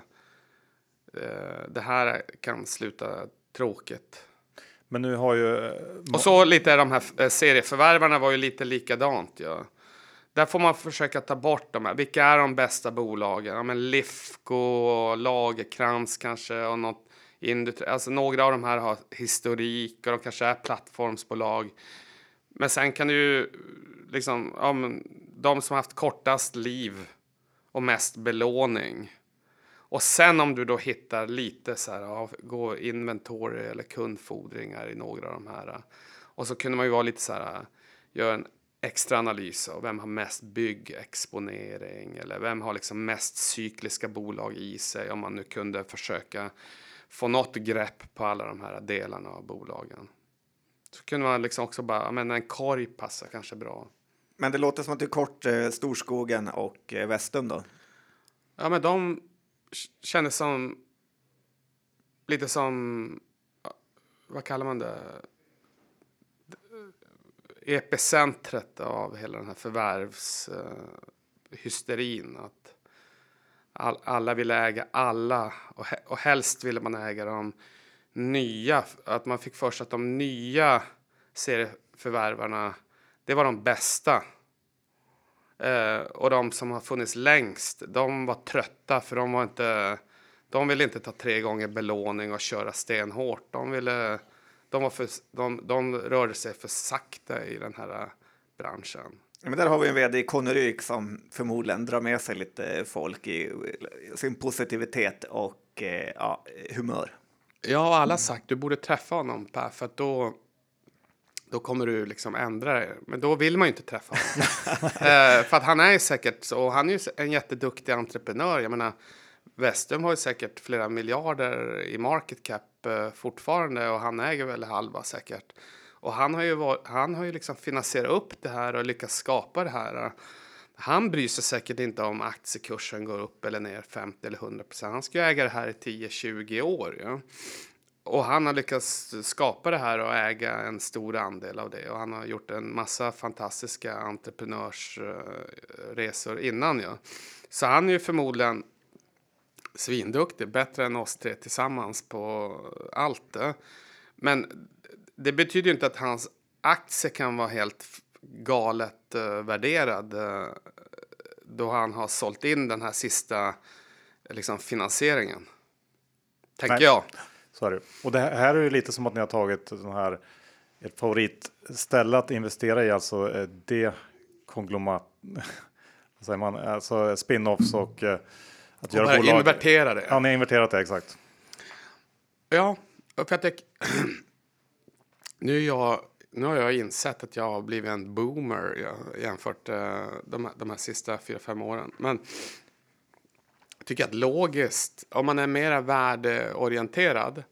det här kan sluta tråkigt. Men nu har ju... Eh, och så lite de här eh, serieförvärvarna var ju lite likadant. Ja. Där får man försöka ta bort de här. Vilka är de bästa bolagen? Ja, men Lifco och Lagerkrans kanske och något industri, alltså några av de här har historik och de kanske är plattformsbolag. Men sen kan du ju liksom, ja, men de som har haft kortast liv och mest belåning. Och sen om du då hittar lite så här, ja, gå inventory eller kundfordringar i några av de här. Och så kunde man ju vara lite så här, göra en extra analys av vem har mest byggexponering eller vem har liksom mest cykliska bolag i sig om man nu kunde försöka få något grepp på alla de här delarna av bolagen. Så kunde man liksom också bara, men en korg passar kanske bra. Men det låter som att du kort eh, Storskogen och eh, Vestum då? Ja, men de kändes som lite som, vad kallar man det? Epicentret av hela den här förvärvshysterin. Eh, uh, att all, alla ville äga alla och, och helst ville man äga de nya. Att man fick för sig att de nya serieförvärvarna, det var de bästa. Eh, och de som har funnits längst, de var trötta för de var inte, de ville inte ta tre gånger belåning och köra stenhårt. De ville, de var för, de, de rörde sig för sakta i den här eh, branschen. Men där har vi en vd i Conneryk som förmodligen drar med sig lite folk i sin positivitet och eh, ja, humör. Ja, alla har sagt du borde träffa honom Per, för att då, då kommer du liksom ändra dig. Men då vill man ju inte träffa honom. (laughs) eh, för att han är ju säkert så, han är ju en jätteduktig entreprenör. Jag menar, Vestum har ju säkert flera miljarder i market cap eh, fortfarande och han äger väl halva säkert. Och han har ju, var, han har ju liksom finansierat upp det här och lyckats skapa det här. Han bryr sig säkert inte om aktiekursen går upp eller ner 50 eller 100 procent. Han ska ju äga det här i 10-20 år. Ja. Och han har lyckats skapa det här och äga en stor andel av det. Och han har gjort en massa fantastiska entreprenörsresor innan. Ja. Så han är ju förmodligen svinduktig, bättre än oss tre tillsammans på allt. Men det betyder ju inte att hans aktie kan vara helt galet uh, värderad uh, då han har sålt in den här sista liksom, finansieringen. Tänker jag. Så är det. Och det här är ju lite som att ni har tagit den här ett favoritställe att investera i, alltså eh, det konglomat. (laughs) vad säger man? Alltså spin-offs och eh, att och göra bolag. Invertera det. Ja, ni har inverterat det exakt. Ja, för att jag, (clears throat) nu, jag, nu har jag insett att jag har blivit en boomer jämfört uh, de, de här sista fyra, fem åren. Men tycker att logiskt, om man är mer värdeorienterad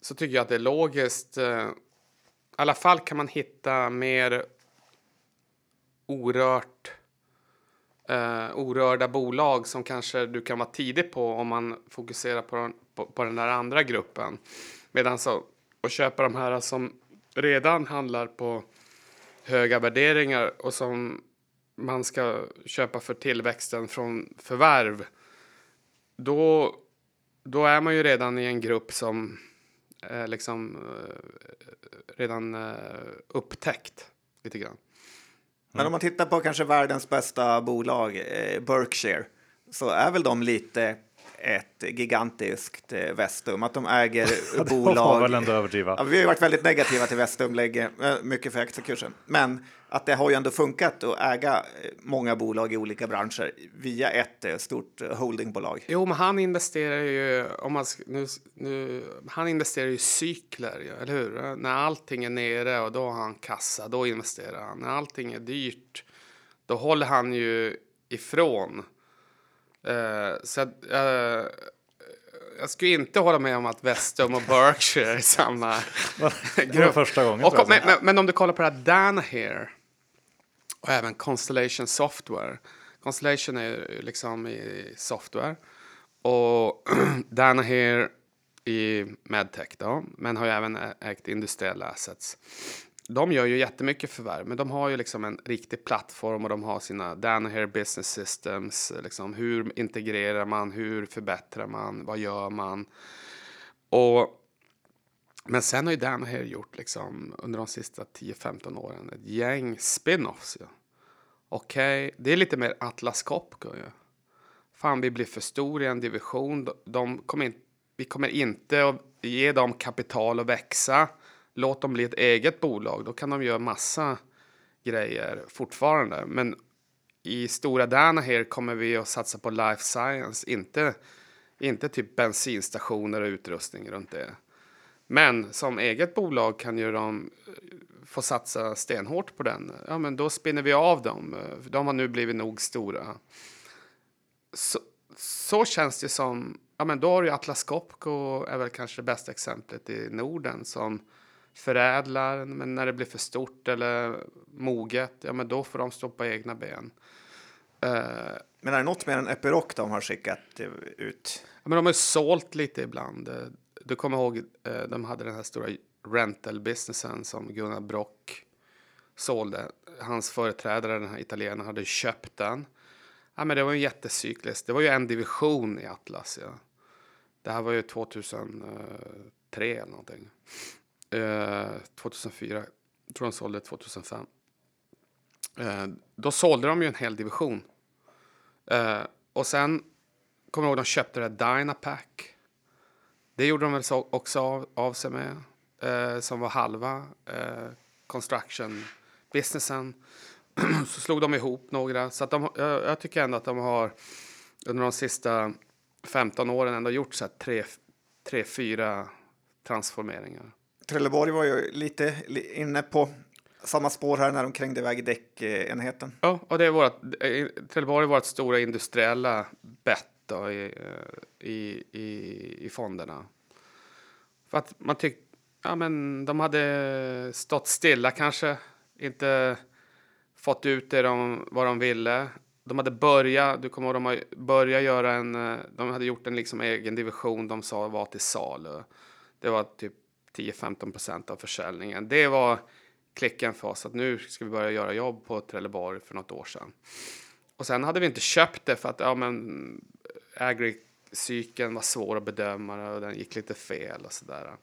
så tycker jag att det är logiskt. Eh, I alla fall kan man hitta mer orört uh, orörda bolag som kanske du kan vara tidig på om man fokuserar på den, på, på den där andra gruppen. Medan så att köpa de här som redan handlar på höga värderingar och som man ska köpa för tillväxten från förvärv. Då, då är man ju redan i en grupp som är liksom eh, redan eh, upptäckt lite grann. Men om man tittar på kanske världens bästa bolag, eh, Berkshire, så är väl de lite ett gigantiskt eh, Vestum, att de äger (laughs) ja, bolag. Väl ändå överdriva. Ja, vi har ju varit väldigt negativa till Vestum, lägger eh, mycket för aktiekursen. Men att det har ju ändå funkat att äga eh, många bolag i olika branscher via ett stort holdingbolag. Jo, men han investerar ju, om man, nu, nu, han investerar i cykler, eller hur? När allting är nere och då har han kassa, då investerar han. När allting är dyrt, då håller han ju ifrån Uh, så uh, jag skulle inte hålla med om att Vestum och Berkshire är samma (laughs) grupp. första gången. Och, men, men, men, om du kollar på det här Danaher och även Constellation Software. Constellation är liksom i software och (clears throat) Danaher i medtech då, men har ju även ägt industriella assets de gör ju jättemycket förvärv, men de har ju liksom en riktig plattform och de har sina Danaher Business Systems. Liksom hur integrerar man? Hur förbättrar man? Vad gör man? Och men sen har ju Danaher gjort liksom under de sista 10-15 åren ett gäng spin-offs. Ja. Okej, okay. det är lite mer Atlas Copco. Ja. Fan, vi blir för stora i en division. De kommer in, vi kommer inte att ge dem kapital att växa låt dem bli ett eget bolag. Då kan de göra massa grejer fortfarande. Men i stora Danaher kommer vi att satsa på life science, inte, inte typ bensinstationer och utrustning runt det. Men som eget bolag kan ju de eh, få satsa stenhårt på den. Ja, men då spinner vi av dem. Eh, de har nu blivit nog stora. Så, så känns det som. Ja, men då har ju Atlas Copco är väl kanske det bästa exemplet i Norden som förädlar, men när det blir för stort eller moget, ja men då får de stå på egna ben. Uh, men är det något mer än Epiroc de har skickat ut? Ja, men de har sålt lite ibland. Du kommer ihåg, uh, de hade den här stora rental businessen som Gunnar Brock sålde. Hans företrädare, den här italienaren, hade köpt den. Ja, men det var ju jättecykliskt. Det var ju en division i Atlas. Ja. Det här var ju 2003 eller någonting. Eh, 2004. Jag tror de sålde 2005. Eh, då sålde de ju en hel division. Eh, och sen kommer jag ihåg de köpte det där Dynapack. Det gjorde de väl så, också av, av sig med. Eh, som var halva eh, construction businessen. (clears throat) så slog de ihop några. Så att de, jag, jag tycker ändå att de har under de sista 15 åren ändå gjort så här tre, tre, fyra transformeringar. Trelleborg var ju lite inne på samma spår här när de krängde iväg däckenheten. Ja, och det är vårt, eh, Trelleborg är vårt stora industriella bett då i, eh, i, i, i fonderna. För att man tyckte, ja men de hade stått stilla kanske, inte fått ut det de, vad de ville. De hade börjat, du kommer ihåg, de har börjat göra en, eh, de hade gjort en liksom egen division de sa var till salu. Det var typ 10-15 procent av försäljningen. Det var klicken för oss att nu ska vi börja göra jobb på Trelleborg för något år sedan. Och sen hade vi inte köpt det för att ja, men agricykeln var svår att bedöma och den gick lite fel och sådär.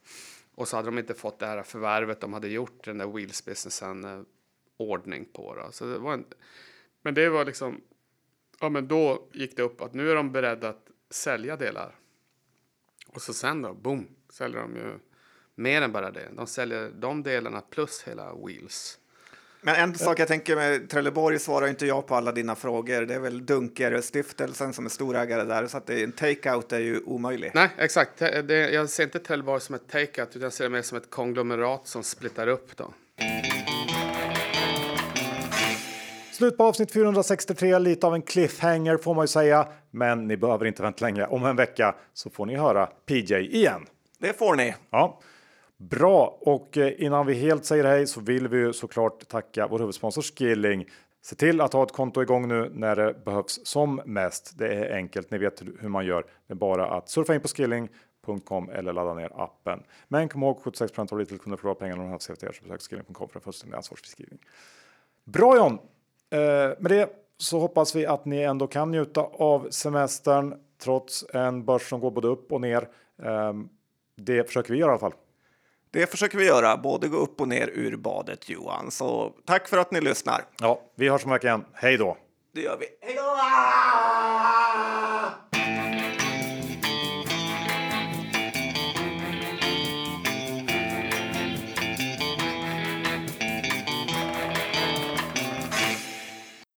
Och så hade de inte fått det här förvärvet de hade gjort, den där Wheels-businessen, eh, ordning på. Då. Så det var en, men det var liksom, ja men då gick det upp att nu är de beredda att sälja delar. Och så sen då, boom, säljer de ju mer än bara det. De säljer de delarna plus hela Wheels. Men en sak jag tänker med Trelleborg svarar inte jag på alla dina frågor. Det är väl Dunker-stiftelsen som är storägare där, så att det, en take-out är ju omöjlig. Nej, exakt. Det, jag ser inte Trelleborg som ett take-out, utan jag ser det mer som ett konglomerat som splittar upp. Då. Slut på avsnitt 463, lite av en cliffhanger får man ju säga. Men ni behöver inte vänta länge. Om en vecka så får ni höra PJ igen. Det får ni. Ja, bra. Och eh, innan vi helt säger hej så vill vi ju såklart tacka vår huvudsponsor Skilling. Se till att ha ett konto igång nu när det behövs som mest. Det är enkelt. Ni vet hur man gör. Det är bara att surfa in på skilling.com eller ladda ner appen. Men kom ihåg 76 av retailkunder förlorar pengar när de har CFD. Så besök skilling.com för en fullständig ansvarsbeskrivning. Bra John! Eh, med det så hoppas vi att ni ändå kan njuta av semestern trots en börs som går både upp och ner. Eh, det försöker vi göra i alla fall. Det försöker vi göra, både gå upp och ner ur badet Johan. Så tack för att ni lyssnar. Ja, vi hörs om veckan. Hej då! Det gör vi. Hej då!